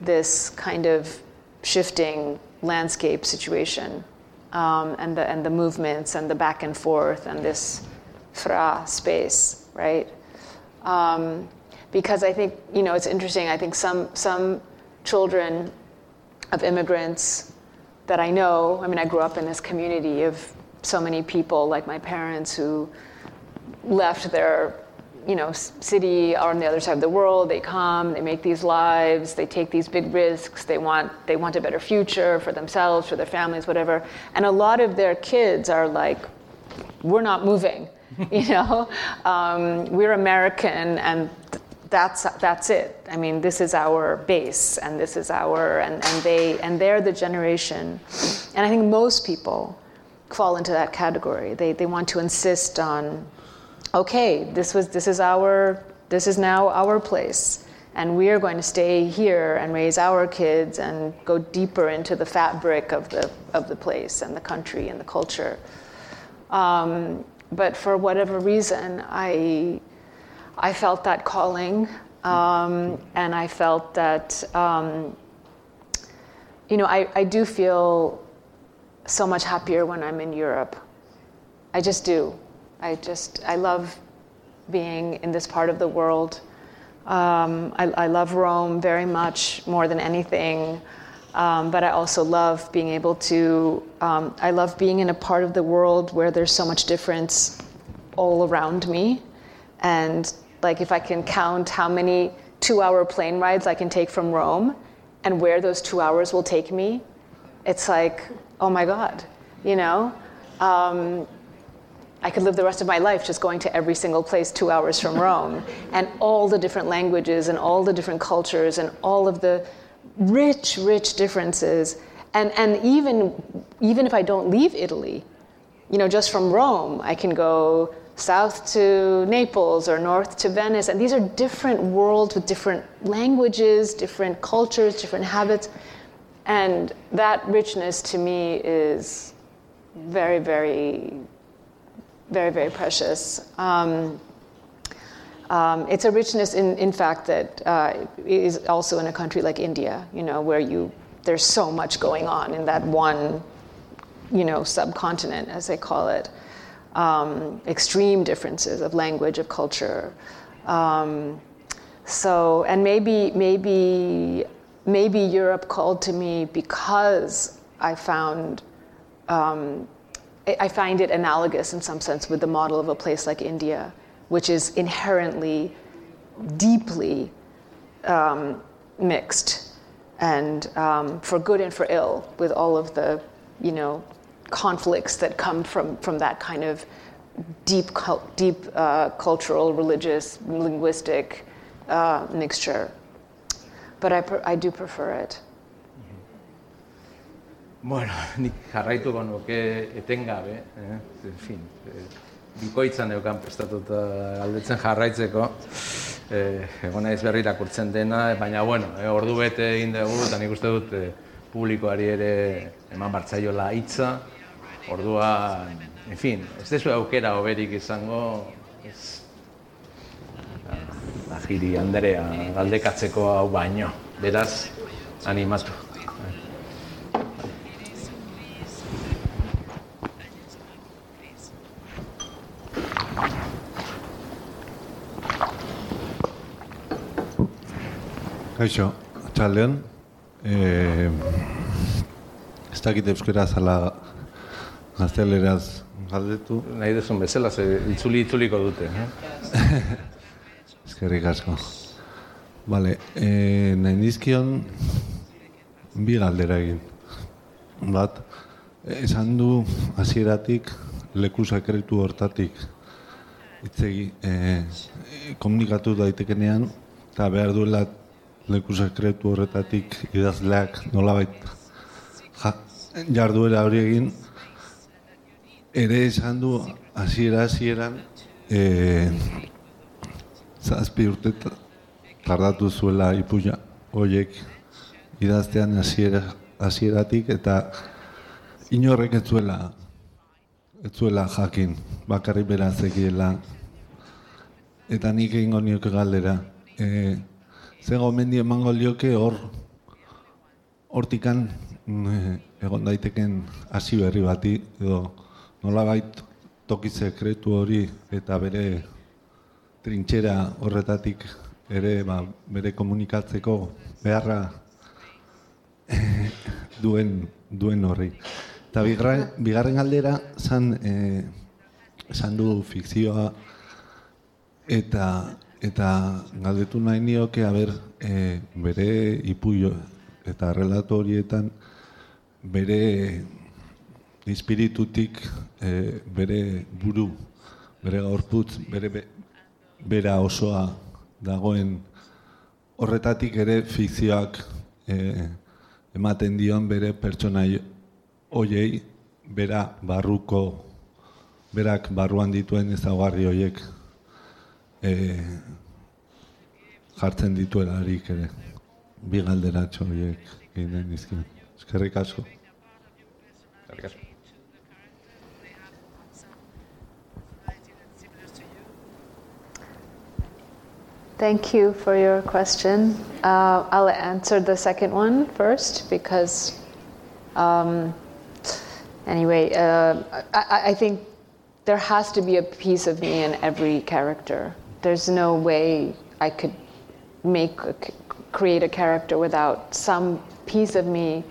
this kind of shifting landscape situation um, and, the, and the movements and the back and forth and this fra space, right? Um, because I think, you know, it's interesting. I think some, some children of immigrants that I know, I mean, I grew up in this community of so many people, like my parents, who left their you know, city on the other side of the world. They come, they make these lives, they take these big risks. They want they want a better future for themselves, for their families, whatever. And a lot of their kids are like, we're not moving. [LAUGHS] you know, um, we're American, and that's that's it. I mean, this is our base, and this is our and, and they and they're the generation. And I think most people fall into that category. They they want to insist on okay, this was this is our this is now our place. And we are going to stay here and raise our kids and go deeper into the fabric of the of the place and the country and the culture. Um, but for whatever reason, I I felt that calling, um, and I felt that um, you know I, I do feel so much happier when I'm in Europe. I just do. I just, I love being in this part of the world. Um, I, I, love Rome very much more than anything. Um, but I also love being able to, um, I love being in a part of the world where there's so much difference all around me. And like if I can count how many two hour plane rides I can take from Rome and where those two hours will take me, it's like, oh my God, you know? Um, I could live the rest of my life just going to every single place two hours from Rome, [LAUGHS] and all the different languages and all the different cultures and all of the rich, rich differences. And, and even, even if I don't leave Italy, you know, just from Rome, I can go south to Naples or north to Venice. And these are different worlds with different languages, different cultures, different habits. And that richness to me is very, very very, very precious. Um, um, it's a richness, in, in fact, that uh, is also in a country like India, you know, where you there's so much going on in that one, you know, subcontinent, as they call it. Um, extreme differences of language, of culture. Um, so, and maybe, maybe, maybe Europe called to me because I found um, I find it analogous in some sense with the model of a place like India, which is inherently, deeply um, mixed, and um, for good and for ill, with all of the, you know, conflicts that come from from that kind of deep, deep uh, cultural, religious, linguistic uh, mixture. But I, I do prefer it. Bueno, [LAUGHS] nik jarraituko nuke etengabe, eh? en fin, eh, bikoitzan eukan prestatuta galdetzen jarraitzeko, eh, egon naiz berri irakurtzen dena, baina bueno, eh, ordu bete egin dugu, eta nik uste dut eh, publikoari ere eman bartzaiola hitza, ordua, en fin, ez dezu aukera oberik izango, ez, Agiri Andrea galdekatzeko hau baino, beraz, animatu. Kaixo, txaldeon. E, ez dakit euskera zala gazteleraz galdetu. Nahi duzun bezala, ze itzuli itzuliko dute. Eh? [LAUGHS] Ezkerrik asko. Bale, e, nahi dizkion bi galdera egin. Bat, esan du hasieratik leku sakretu hortatik itzegi e, komunikatu daitekenean eta behar duela leku sekretu horretatik idazleak nolabait ja, jarduera hori egin ere esan du hasiera hasieran e, zazpi urte tardatu zuela ipuia horiek idaztean hasiera hasieratik eta inorrek ez zuela ez zuela jakin bakarri berazekiela eta nik egingo nioke galdera. E, ze gomendio emango lioke hor hortikan mm, egon daiteken hasi berri bati edo nolabait toki sekretu hori eta bere trintxera horretatik ere ba, bere komunikatzeko beharra eh, [LAUGHS] duen duen horri. Eta bigarren, bigarren galdera zan, e, zan du fikzioa eta eta galdetu nahi nioke, haber, e, bere ipuio eta relato horietan bere espiritutik e, bere buru, bere gaurputz, bere be, bera osoa dagoen horretatik ere fikzioak e, ematen dion bere pertsonai hoiei bera barruko berak barruan dituen ezaugarri hoiek e, jartzen dituelarik ere bi galderatxo horiek egin dizkin. Eskerrik asko. Eskerrik asko. Thank you for your question. Uh, I'll answer the second one first because, um, anyway, uh, I, I think there has to be a piece of me in every character. There's no way I could make a, create a character without some piece of me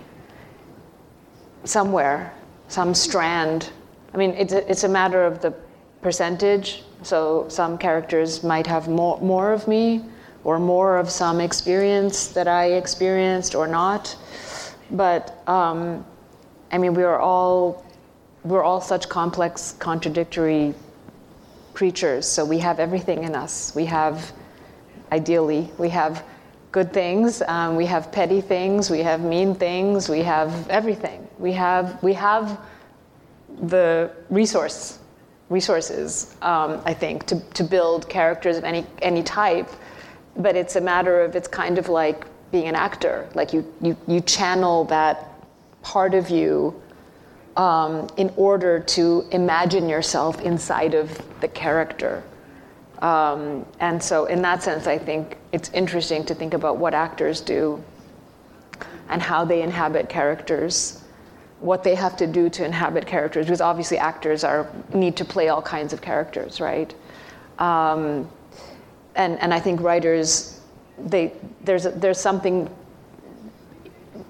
somewhere, some strand. I mean, it's a, it's a matter of the percentage. So some characters might have more, more of me or more of some experience that I experienced or not. But um, I mean, we are all we're all such complex, contradictory creatures. So we have everything in us. We have, ideally, we have good things. Um, we have petty things. We have mean things. We have everything. We have we have the resource resources. Um, I think to to build characters of any any type, but it's a matter of it's kind of like being an actor. Like you you you channel that part of you. Um, in order to imagine yourself inside of the character. Um, and so, in that sense, I think it's interesting to think about what actors do and how they inhabit characters, what they have to do to inhabit characters, because obviously actors are need to play all kinds of characters, right? Um, and and I think writers, they there's there's something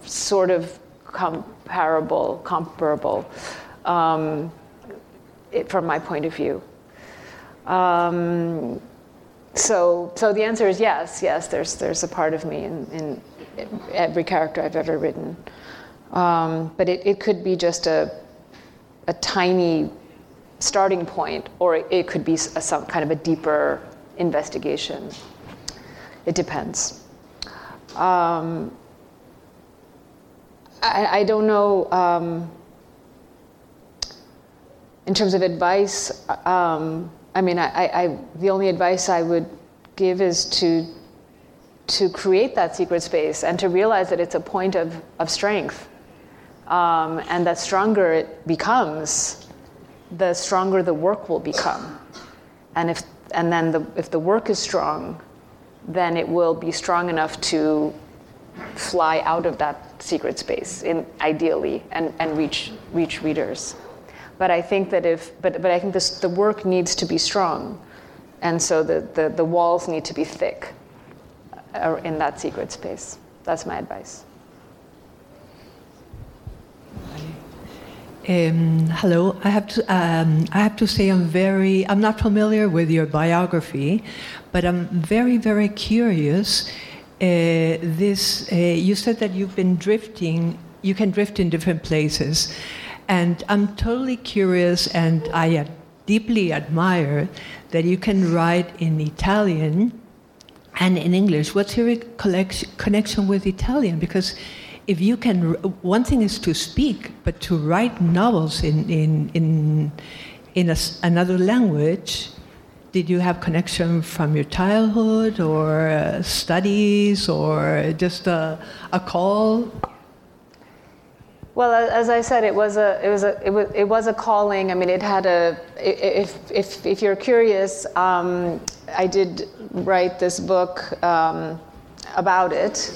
sort of comparable, comparable, um, it, from my point of view. Um, so, so the answer is yes, yes. There's there's a part of me in, in every character I've ever written, um, but it, it could be just a a tiny starting point, or it could be a, some kind of a deeper investigation. It depends. Um, I, I, don't know. Um, in terms of advice, um, I mean, I, I, the only advice I would give is to to create that secret space and to realize that it's a point of, of strength. Um, and that stronger it becomes, the stronger the work will become. And if and then the, if the work is strong, then it will be strong enough to fly out of that secret space in, ideally and, and reach reach readers. But I think that if, but, but I think this, the work needs to be strong. And so the, the, the walls need to be thick uh, in that secret space. That's my advice. Um, hello. I have to. Um, I have to say, I'm very. I'm not familiar with your biography, but I'm very, very curious. Uh, this. Uh, you said that you've been drifting. You can drift in different places, and I'm totally curious, and I deeply admire that you can write in Italian and in English. What's your connection with Italian? Because if you can, one thing is to speak, but to write novels in in in in a, another language. Did you have connection from your childhood, or uh, studies, or just a, a call? Well, as I said, it was a it was a it was, it was a calling. I mean, it had a if if if you're curious, um, I did write this book um, about it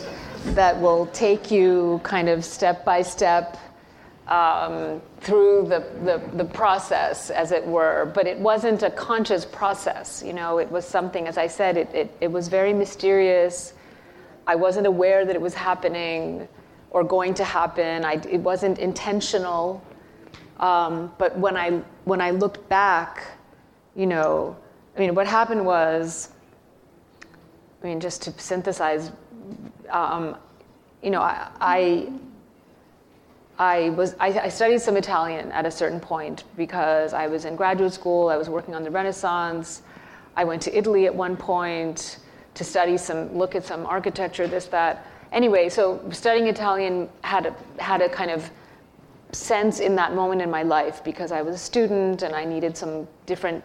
that will take you kind of step by step um, through the, the, the process, as it were. But it wasn't a conscious process. You know, it was something. As I said, it it, it was very mysterious. I wasn't aware that it was happening or going to happen. I, it wasn't intentional. Um, but when I, when I looked back, you know, I mean, what happened was, I mean, just to synthesize, um, you know, I, I, I was I, I, studied some Italian at a certain point because I was in graduate school. I was working on the Renaissance. I went to Italy at one point to study some, look at some architecture, this, that anyway, so studying Italian had a, had a kind of sense in that moment in my life because I was a student and I needed some different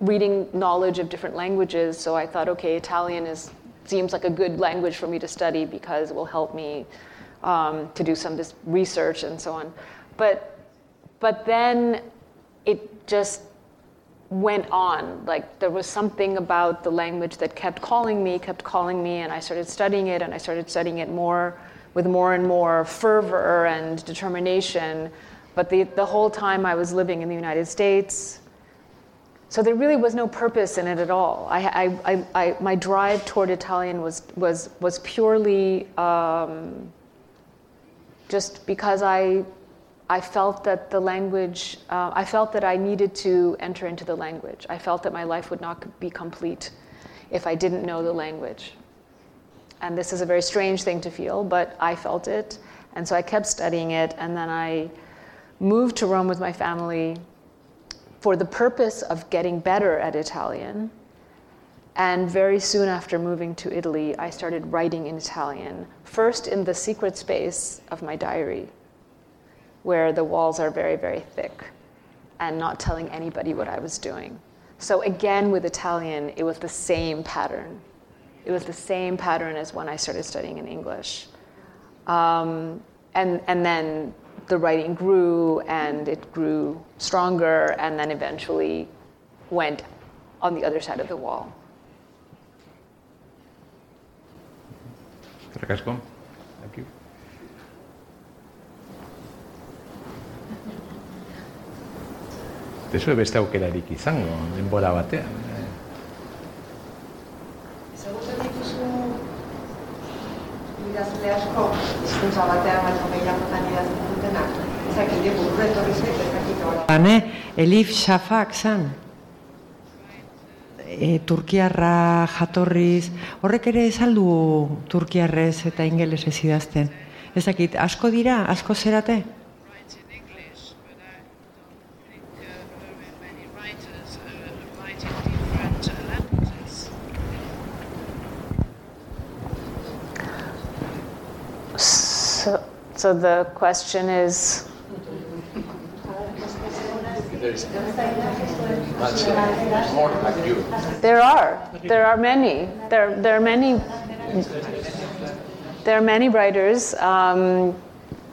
reading knowledge of different languages. So I thought, okay, Italian is seems like a good language for me to study because it will help me um, to do some this research and so on. But but then it just went on. Like there was something about the language that kept calling me, kept calling me, and I started studying it, and I started studying it more with more and more fervor and determination. But the, the whole time I was living in the United States, so there really was no purpose in it at all. I, I, I, my drive toward Italian was, was, was purely um, just because I I felt that the language, uh, I felt that I needed to enter into the language. I felt that my life would not be complete if I didn't know the language. And this is a very strange thing to feel, but I felt it. And so I kept studying it. And then I moved to Rome with my family for the purpose of getting better at Italian. And very soon after moving to Italy, I started writing in Italian, first in the secret space of my diary where the walls are very, very thick and not telling anybody what I was doing. So, again, with Italian, it was the same pattern. It was the same pattern as when I started studying in English. Um, and, and then the writing grew and it grew stronger and then eventually went on the other side of the wall. Thank you. ez beste aukerarik izango, denbora batean. Eh? Idazle asko, izkuntza batean baino gehiagotan idazten dutenak, ezakit, burru etorri zait, ezakit Bane, Elif Shafak zan, e, Turkiarra jatorriz, horrek ere esaldu Turkiarrez eta ingelesez idazten. Ezakit, asko dira, asko zerate? So the question is. There are. There are many. There, there are many. There are many writers. Um,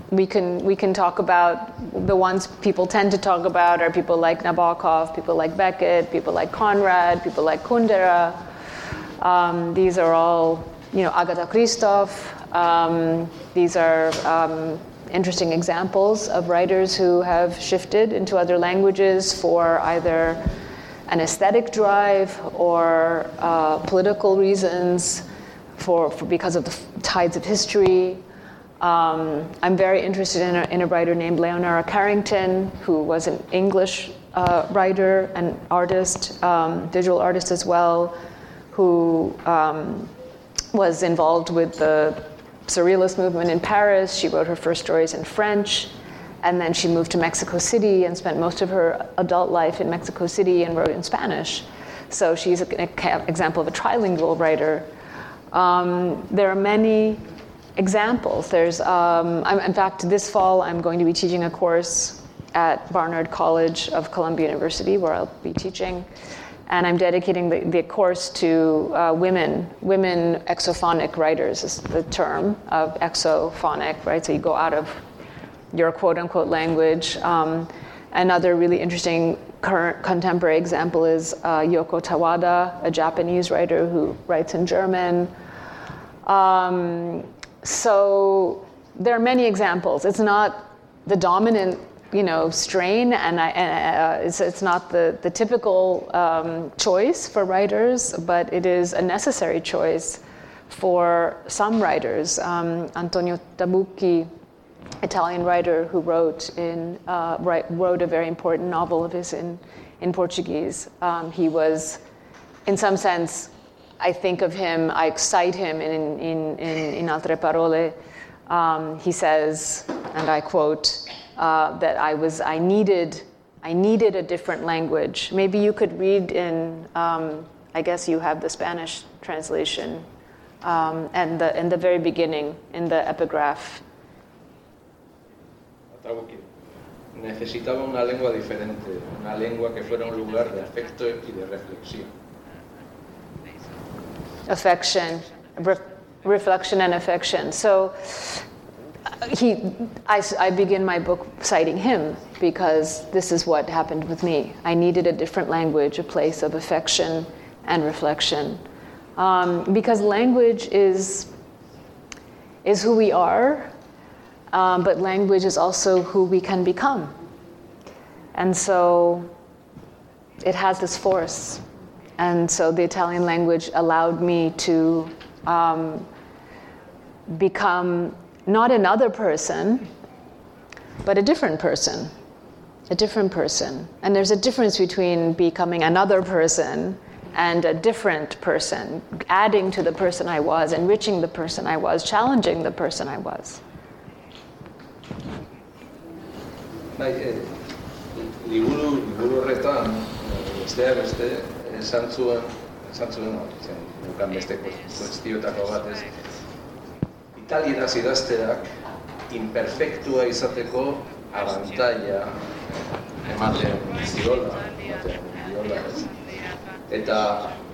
we can we can talk about the ones people tend to talk about are people like Nabokov, people like Beckett, people like Conrad, people like Kundera. Um, these are all, you know, Agota Kristof. Um, these are um, interesting examples of writers who have shifted into other languages for either an aesthetic drive or uh, political reasons, for, for, because of the tides of history. Um, I'm very interested in a, in a, writer named Leonora Carrington, who was an English uh, writer and artist, um, visual artist as well, who um, was involved with the surrealist movement in Paris. She wrote her first stories in French. And then she moved to Mexico City and spent most of her adult life in Mexico City and wrote in Spanish. So she's an example of a trilingual writer. Um, there are many examples. There's, um, in fact, this fall I'm going to be teaching a course at Barnard College of Columbia University, where I'll be teaching and I'm dedicating the, the course to uh, women, women exophonic writers is the term of exophonic, right? So you go out of your quote unquote language. Um, another really interesting current contemporary example is uh, Yoko Tawada, a Japanese writer who writes in German. Um, so there are many examples. It's not the dominant, you know, strain, and, I, uh, it's, it's not the, the typical um, choice for writers, but it is a necessary choice for some writers. Um, Antonio Tabucchi, Italian writer who wrote in uh, write, wrote a very important novel of his in in Portuguese. Um, he was, in some sense, I think of him. I cite him in in in, in Altre Parole. Um, he says, and I quote, uh, that I was I needed I needed a different language. Maybe you could read in. Um, I guess you have the Spanish translation um, and the in the very beginning in the epigraph necesitaba una lengua diferente, una lengua que fuera un lugar de afecto y de reflexión. Affection, re reflection and affection. So he, I, I begin my book citing him because this is what happened with me. I needed a different language, a place of affection and reflection. Um, because language is, is who we are, um, but language is also who we can become. And so it has this force. And so the Italian language allowed me to um, become not another person, but a different person. A different person. And there's a difference between becoming another person and a different person, adding to the person I was, enriching the person I was, challenging the person I was. e, eh, liburu, liburu horretan, besteak beste, eh, esan zuen, esan zuen, zen, beste kuestiotako bat ez, italieraz idazteak imperfektua izateko abantaia ematen ziola. Eta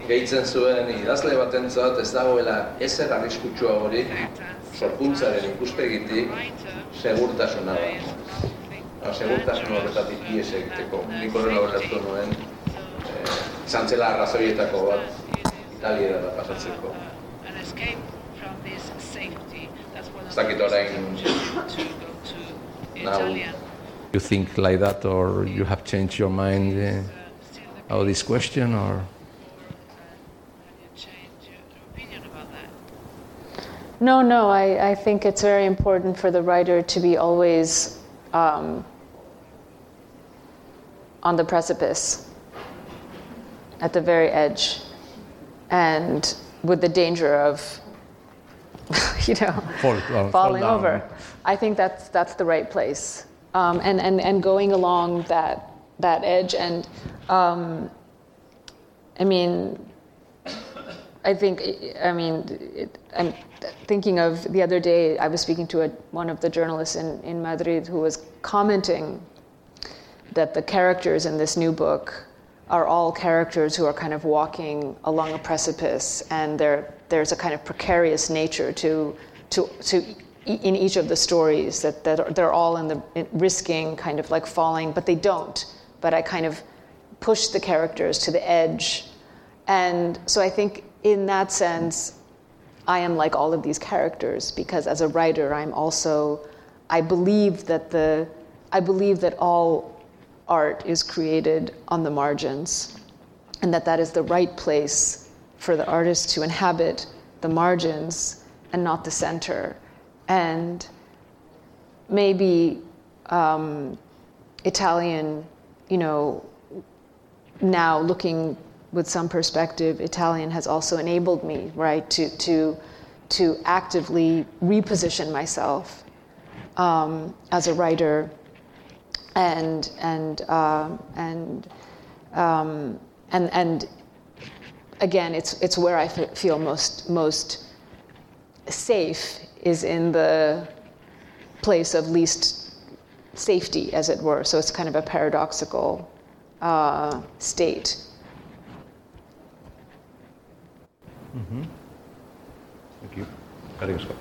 gehitzen zuen idazle batentzat ez dagoela ezer arriskutsua hori sorkuntzaren ikuspegitik segurtasuna da ba, segurtasun horretatik ies egiteko. Nik horrela horretu nuen, eh, izan zela arrazoietako bat, Italiera da pasatzeko. Ez dakit orain, now, you think like that or you have changed your mind uh, about this question or? Have you changed your opinion about that? No, no, I, I think it's very important for the writer to be always um, on the precipice, at the very edge, and with the danger of, [LAUGHS] you know, fall, uh, falling fall over. I think that's that's the right place, um, and and and going along that that edge, and um, I mean, I think, I mean, it, I'm thinking of the other day, I was speaking to a, one of the journalists in, in Madrid who was commenting that the characters in this new book are all characters who are kind of walking along a precipice, and there there's a kind of precarious nature to, to, to in each of the stories that, that they're all in the in risking kind of like falling, but they don't. But I kind of push the characters to the edge. And so I think in that sense, I am like all of these characters because as a writer, I'm also, I believe that the, I believe that all art is created on the margins, and that that is the right place for the artist to inhabit the margins and not the center. And maybe um, Italian, you know, now looking with some perspective, Italian has also enabled me, right, to, to, to actively reposition myself um, as a writer and and uh, and um, and and again, it's it's where I f- feel most most safe is in the place of least safety, as it were. So it's kind of a paradoxical uh, state. Mm-hmm. Thank you.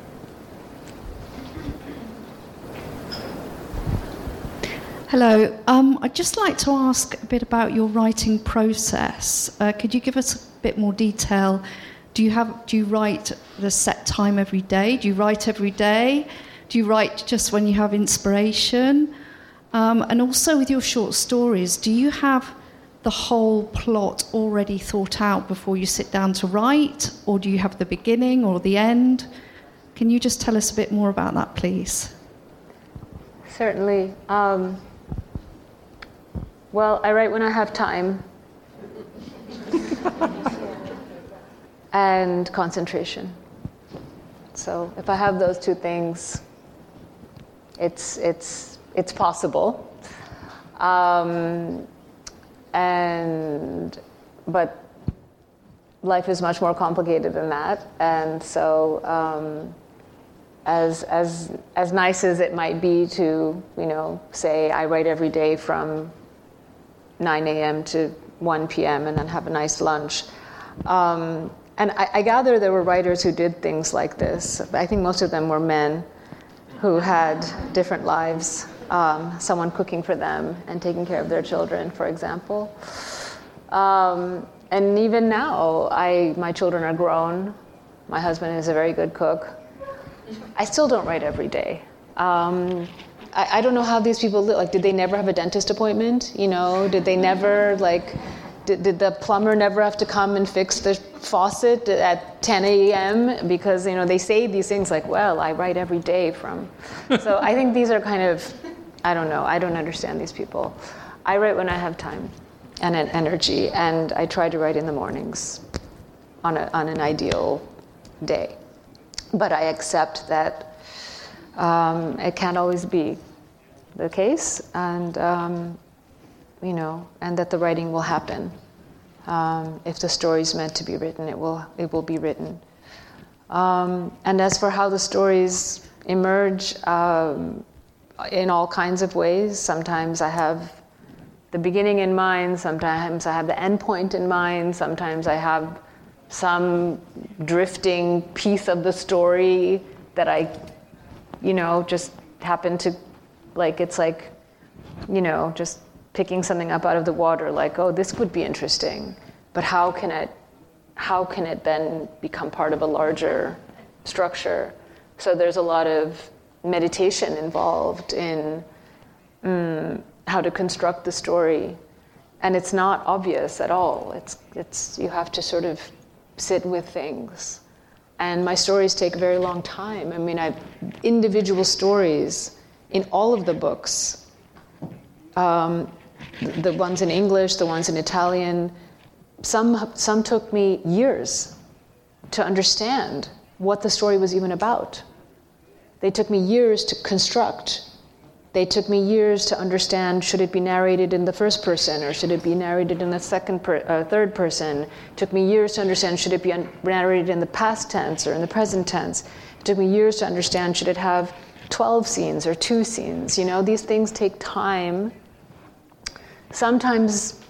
Hello. Um, I'd just like to ask a bit about your writing process. Uh, could you give us a bit more detail? Do you have do you write the set time every day? Do you write every day? Do you write just when you have inspiration? Um, and also with your short stories, do you have the whole plot already thought out before you sit down to write, or do you have the beginning or the end? Can you just tell us a bit more about that, please? Certainly. Um, well, I write when I have time and concentration. So if I have those two things, it's, it's, it's possible. Um, and, but life is much more complicated than that. And so, um, as, as, as nice as it might be to, you know, say I write every day from 9 a.m. to 1 p.m. and then have a nice lunch. Um, and I, I, gather there were writers who did things like this. I think most of them were men who had different lives. Um, someone cooking for them and taking care of their children, for example. Um, and even now, I, my children are grown. My husband is a very good cook. I still don't write every day. Um, I, I, don't know how these people live. Like, did they never have a dentist appointment? You know, did they never like? Did, did the plumber never have to come and fix the faucet at 10 a.m. because you know they say these things like, "Well, I write every day from." so I think these are kind of, I don't know. I don't understand these people. I write when I have time and an energy, and I try to write in the mornings on, a, on an ideal day. But I accept that um, it can't always be the case, and um, you know, and that the writing will happen. Um, if the story is meant to be written, it will it will be written. Um, and as for how the stories emerge um, in all kinds of ways, sometimes I have the beginning in mind, sometimes I have the end point in mind, sometimes I have some drifting piece of the story that I, you know, just happen to, like, it's like, you know, just picking something up out of the water, like, oh, this would be interesting, but how can it, how can it then become part of a larger structure? So there's a lot of meditation involved in. Mm, how to construct the story. And it's not obvious at all. It's, it's, you have to sort of sit with things. And my stories take a very long time. I mean, I individual stories in all of the books. Um, the ones in English, the ones in Italian. Some, some took me years to understand what the story was even about. They took me years to construct they took me years to understand should it be narrated in the first person or should it be narrated in the second per, uh, third person. It took me years to understand should it be un- narrated in the past tense or in the present tense. It took me years to understand should it have 12 scenes or two scenes. You know, these things take time. Sometimes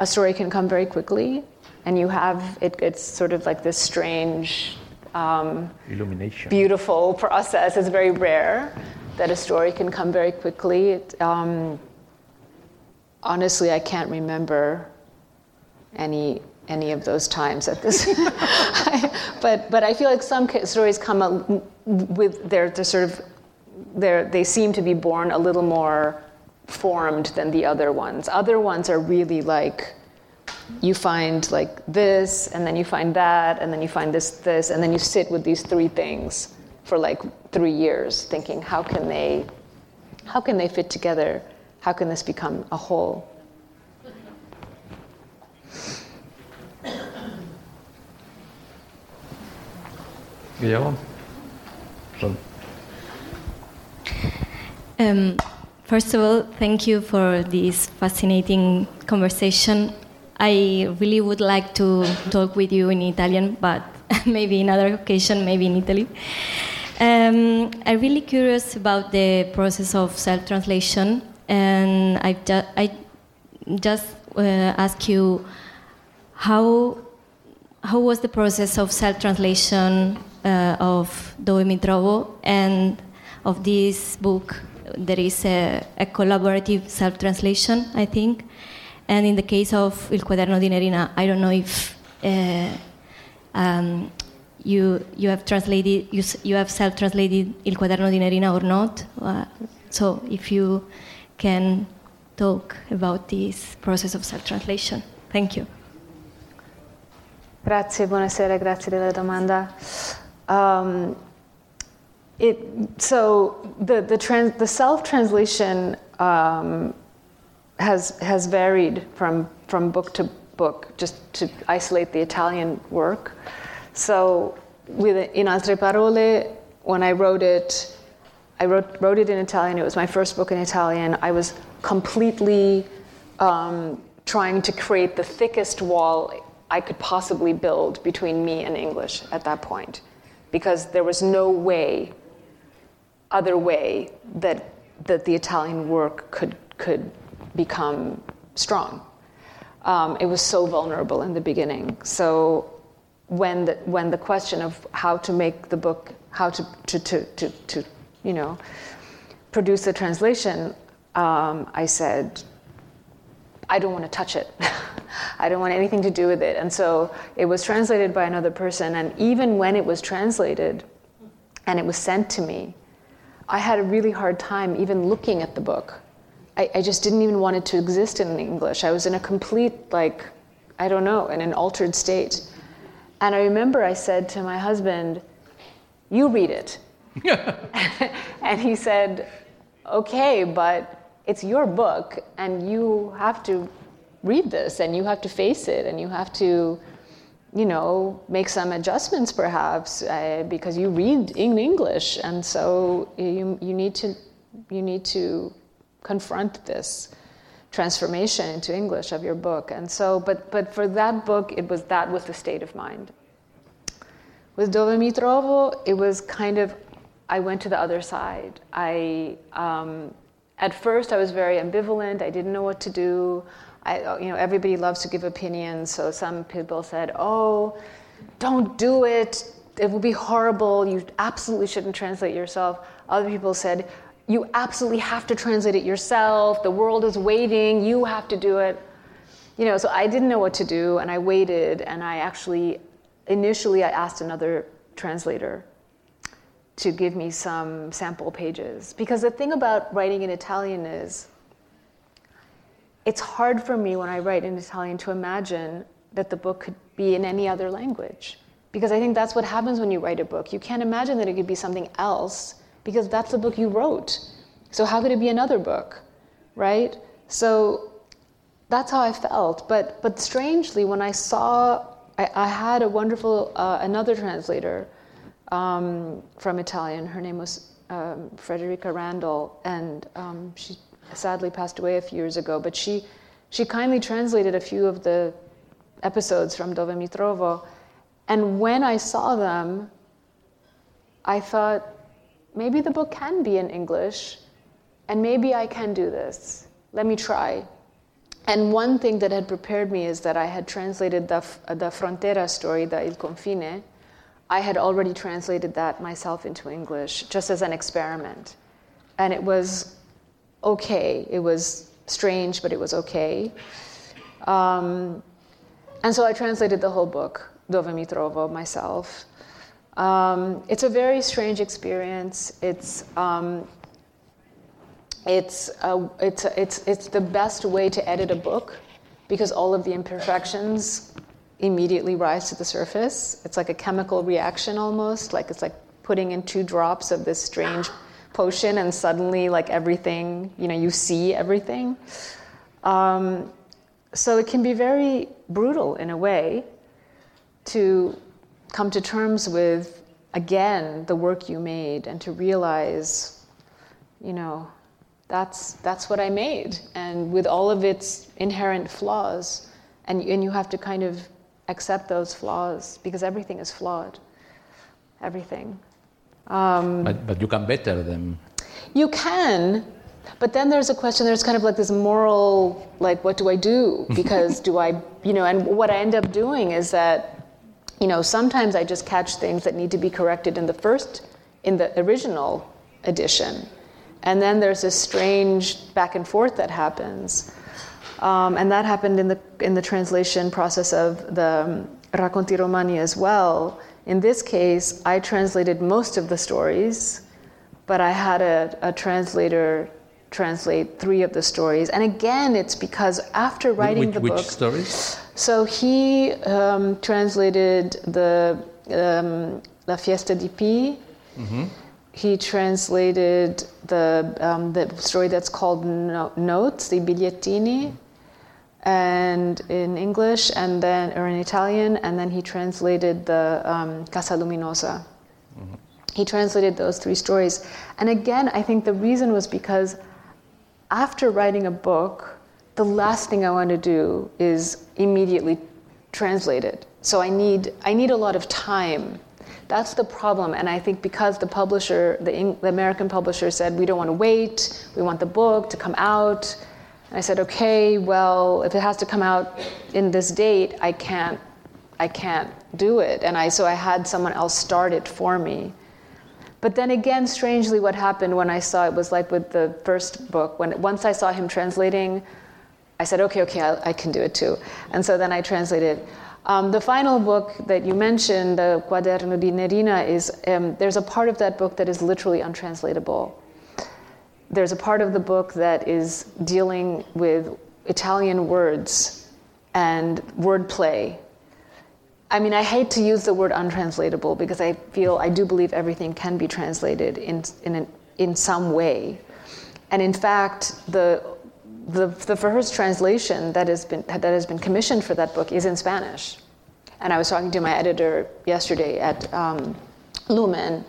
a story can come very quickly, and you have it, it's sort of like this strange um, illumination beautiful process it's very rare that a story can come very quickly. It, um, honestly, I can't remember any any of those times at this. [LAUGHS] but but I feel like some stories come with their, their sort of they seem to be born a little more formed than the other ones. Other ones are really like you find like this and then you find that and then you find this this and then you sit with these three things for like three years, thinking how can they, how can they fit together? How can this become a whole? Guillermo. Um, first of all, thank you for this fascinating conversation. I really would like to talk with you in Italian, but [LAUGHS] maybe another occasion, maybe in Italy. Um, I'm really curious about the process of self-translation, and I, I just uh, ask you how how was the process of self-translation uh, of Dove mi trovo and of this book there is a, a collaborative self-translation, I think. And in the case of Il Quaderno di Nerina, I don't know if uh, um, you you have translated you, you have self-translated Il Quaderno di Nerina or not. Uh, so if you can talk about this process of self-translation. Thank you. Grazie, buonasera, grazie della domanda. Um, it, so the, the, trans, the self-translation um, has, has varied from, from book to book, just to isolate the Italian work. So with In Altre Parole, when I wrote it, I wrote, wrote it in Italian. It was my first book in Italian. I was completely um, trying to create the thickest wall I could possibly build between me and English at that point, because there was no way, other way, that, that the Italian work could, could become strong. Um, it was so vulnerable in the beginning. So when the, when the question of how to make the book, how to, to, to, to, to you know, produce a translation, um, I said, I don't want to touch it. [LAUGHS] I don't want anything to do with it. And so it was translated by another person. And even when it was translated and it was sent to me, I had a really hard time even looking at the book. I, I just didn't even want it to exist in English. I was in a complete, like, I don't know, in an altered state. And I remember I said to my husband, You read it. [LAUGHS] [LAUGHS] and he said, Okay, but it's your book and you have to read this and you have to face it and you have to you know make some adjustments perhaps uh, because you read in english and so you, you need to you need to confront this transformation into english of your book and so but but for that book it was that was the state of mind with dove mi trovo it was kind of i went to the other side i um, at first, I was very ambivalent. I didn't know what to do. I, you know, everybody loves to give opinions. So some people said, "Oh, don't do it. It will be horrible. You absolutely shouldn't translate yourself." Other people said, "You absolutely have to translate it yourself. The world is waiting. You have to do it." You know, so I didn't know what to do, and I waited. And I actually, initially, I asked another translator to give me some sample pages. Because the thing about writing in Italian is, it's hard for me when I write in Italian to imagine that the book could be in any other language. Because I think that's what happens when you write a book. You can't imagine that it could be something else because that's the book you wrote. So, how could it be another book, right? So, that's how I felt. But, but strangely, when I saw, I, I had a wonderful, uh, another translator um, from Italian. Her name was um, Frederika Randall, and um, she sadly passed away a few years ago. But she, she kindly translated a few of the episodes from Dove mi trovo. And when I saw them, I thought, maybe the book can be in English, and maybe I can do this. Let me try. And one thing that had prepared me is that I had translated the, the Frontera story, the Il Confine, I had already translated that myself into English just as an experiment. And it was okay. It was strange, but it was okay. Um, and so I translated the whole book, Dove mi trovo, myself. Um, it's a very strange experience. It's, um, it's, a, it's, it's, it's the best way to edit a book because all of the imperfections immediately rise to the surface. It's like a chemical reaction almost, like it's like putting in two drops of this strange potion and suddenly like everything, you know, you see everything. Um, so it can be very brutal in a way to come to terms with again the work you made and to realize, you know, that's that's what I made, and with all of its inherent flaws, and and you have to kind of accept those flaws because everything is flawed. Everything. Um, but, but you can better them. You can, but then there's a question. There's kind of like this moral, like, what do I do? [LAUGHS] Because do I, you know, and what I end up doing is that, you know, sometimes I just catch things that need to be corrected in the first, in the original edition, and then there's this strange back and forth that happens. Um, and that happened in the, in the translation process of the um, Racconti Romani as well. In this case, I translated most of the stories, but I had a, a translator translate three of the stories. And again, it's because after writing which, the which book. stories? So he um, translated the um, La Fiesta di Pi. He translated the um, the story that's called no- Notes, the Bigliettini, and in English, and then or in Italian, and then he translated the um, Casa Luminosa. He translated those three stories, and again, I think the reason was because after writing a book, the last thing I want to do is immediately translate it. So I need I need a lot of time. That's the problem, and I think because the publisher, the, the American publisher, said we don't want to wait, we want the book to come out. I said, okay, well, if it has to come out in this date, I can't, I can't do it, and I so I had someone else start it for me. But then again, strangely, what happened when I saw it was like with the first book. When once I saw him translating, I said, okay, okay, I, I can do it too. And so then I translated. Um, the final book that you mentioned, the Quaderno di Nerina, is um, there's a part of that book that is literally untranslatable. There's a part of the book that is dealing with Italian words and wordplay I mean, I hate to use the word untranslatable because I feel I do believe everything can be translated in in an, in some way, and in fact, the the the first translation that has been that has been commissioned for that book is in Spanish, and I was talking to my editor yesterday at um, Lumen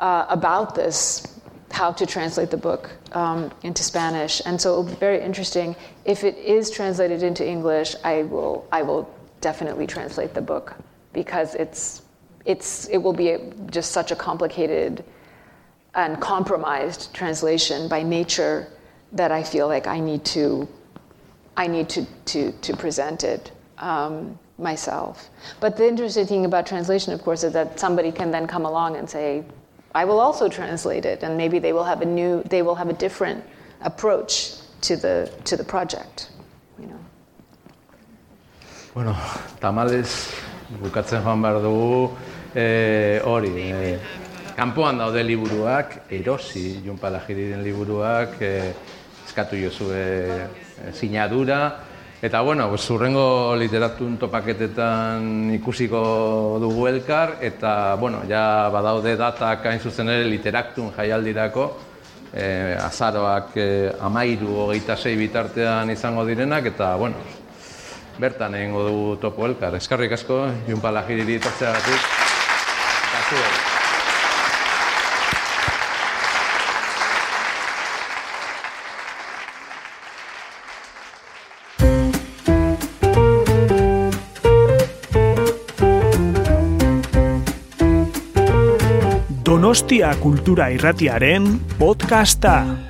uh, about this, how to translate the book um, into Spanish, and so it'll be very interesting. If it is translated into English, I will I will definitely translate the book because it's it's it will be just such a complicated and compromised translation by nature that I feel like I need to I need to to to present it um, myself. But the interesting thing about translation, of course, is that somebody can then come along and say, "I will also translate it," and maybe they will have a new they will have a different approach to the to the project. Bueno, tamales bukatzen joan behar dugu e, hori. E, kanpoan daude liburuak, erosi Jon Palagiriren liburuak, e, eskatu jozue e, sinadura, Eta, bueno, zurrengo literatun topaketetan ikusiko dugu elkar, eta, bueno, ja badaude datak hain zuzen ere literaktun jaialdirako, e, azaroak e, amairu hogeita sei bitartean izango direnak, eta, bueno, bertan egingo dugu topo elkar. Eskarrik asko, Junpala Giriri etortzeagatik. Eta zuei. Donostia Kultura Irratiaren podcasta.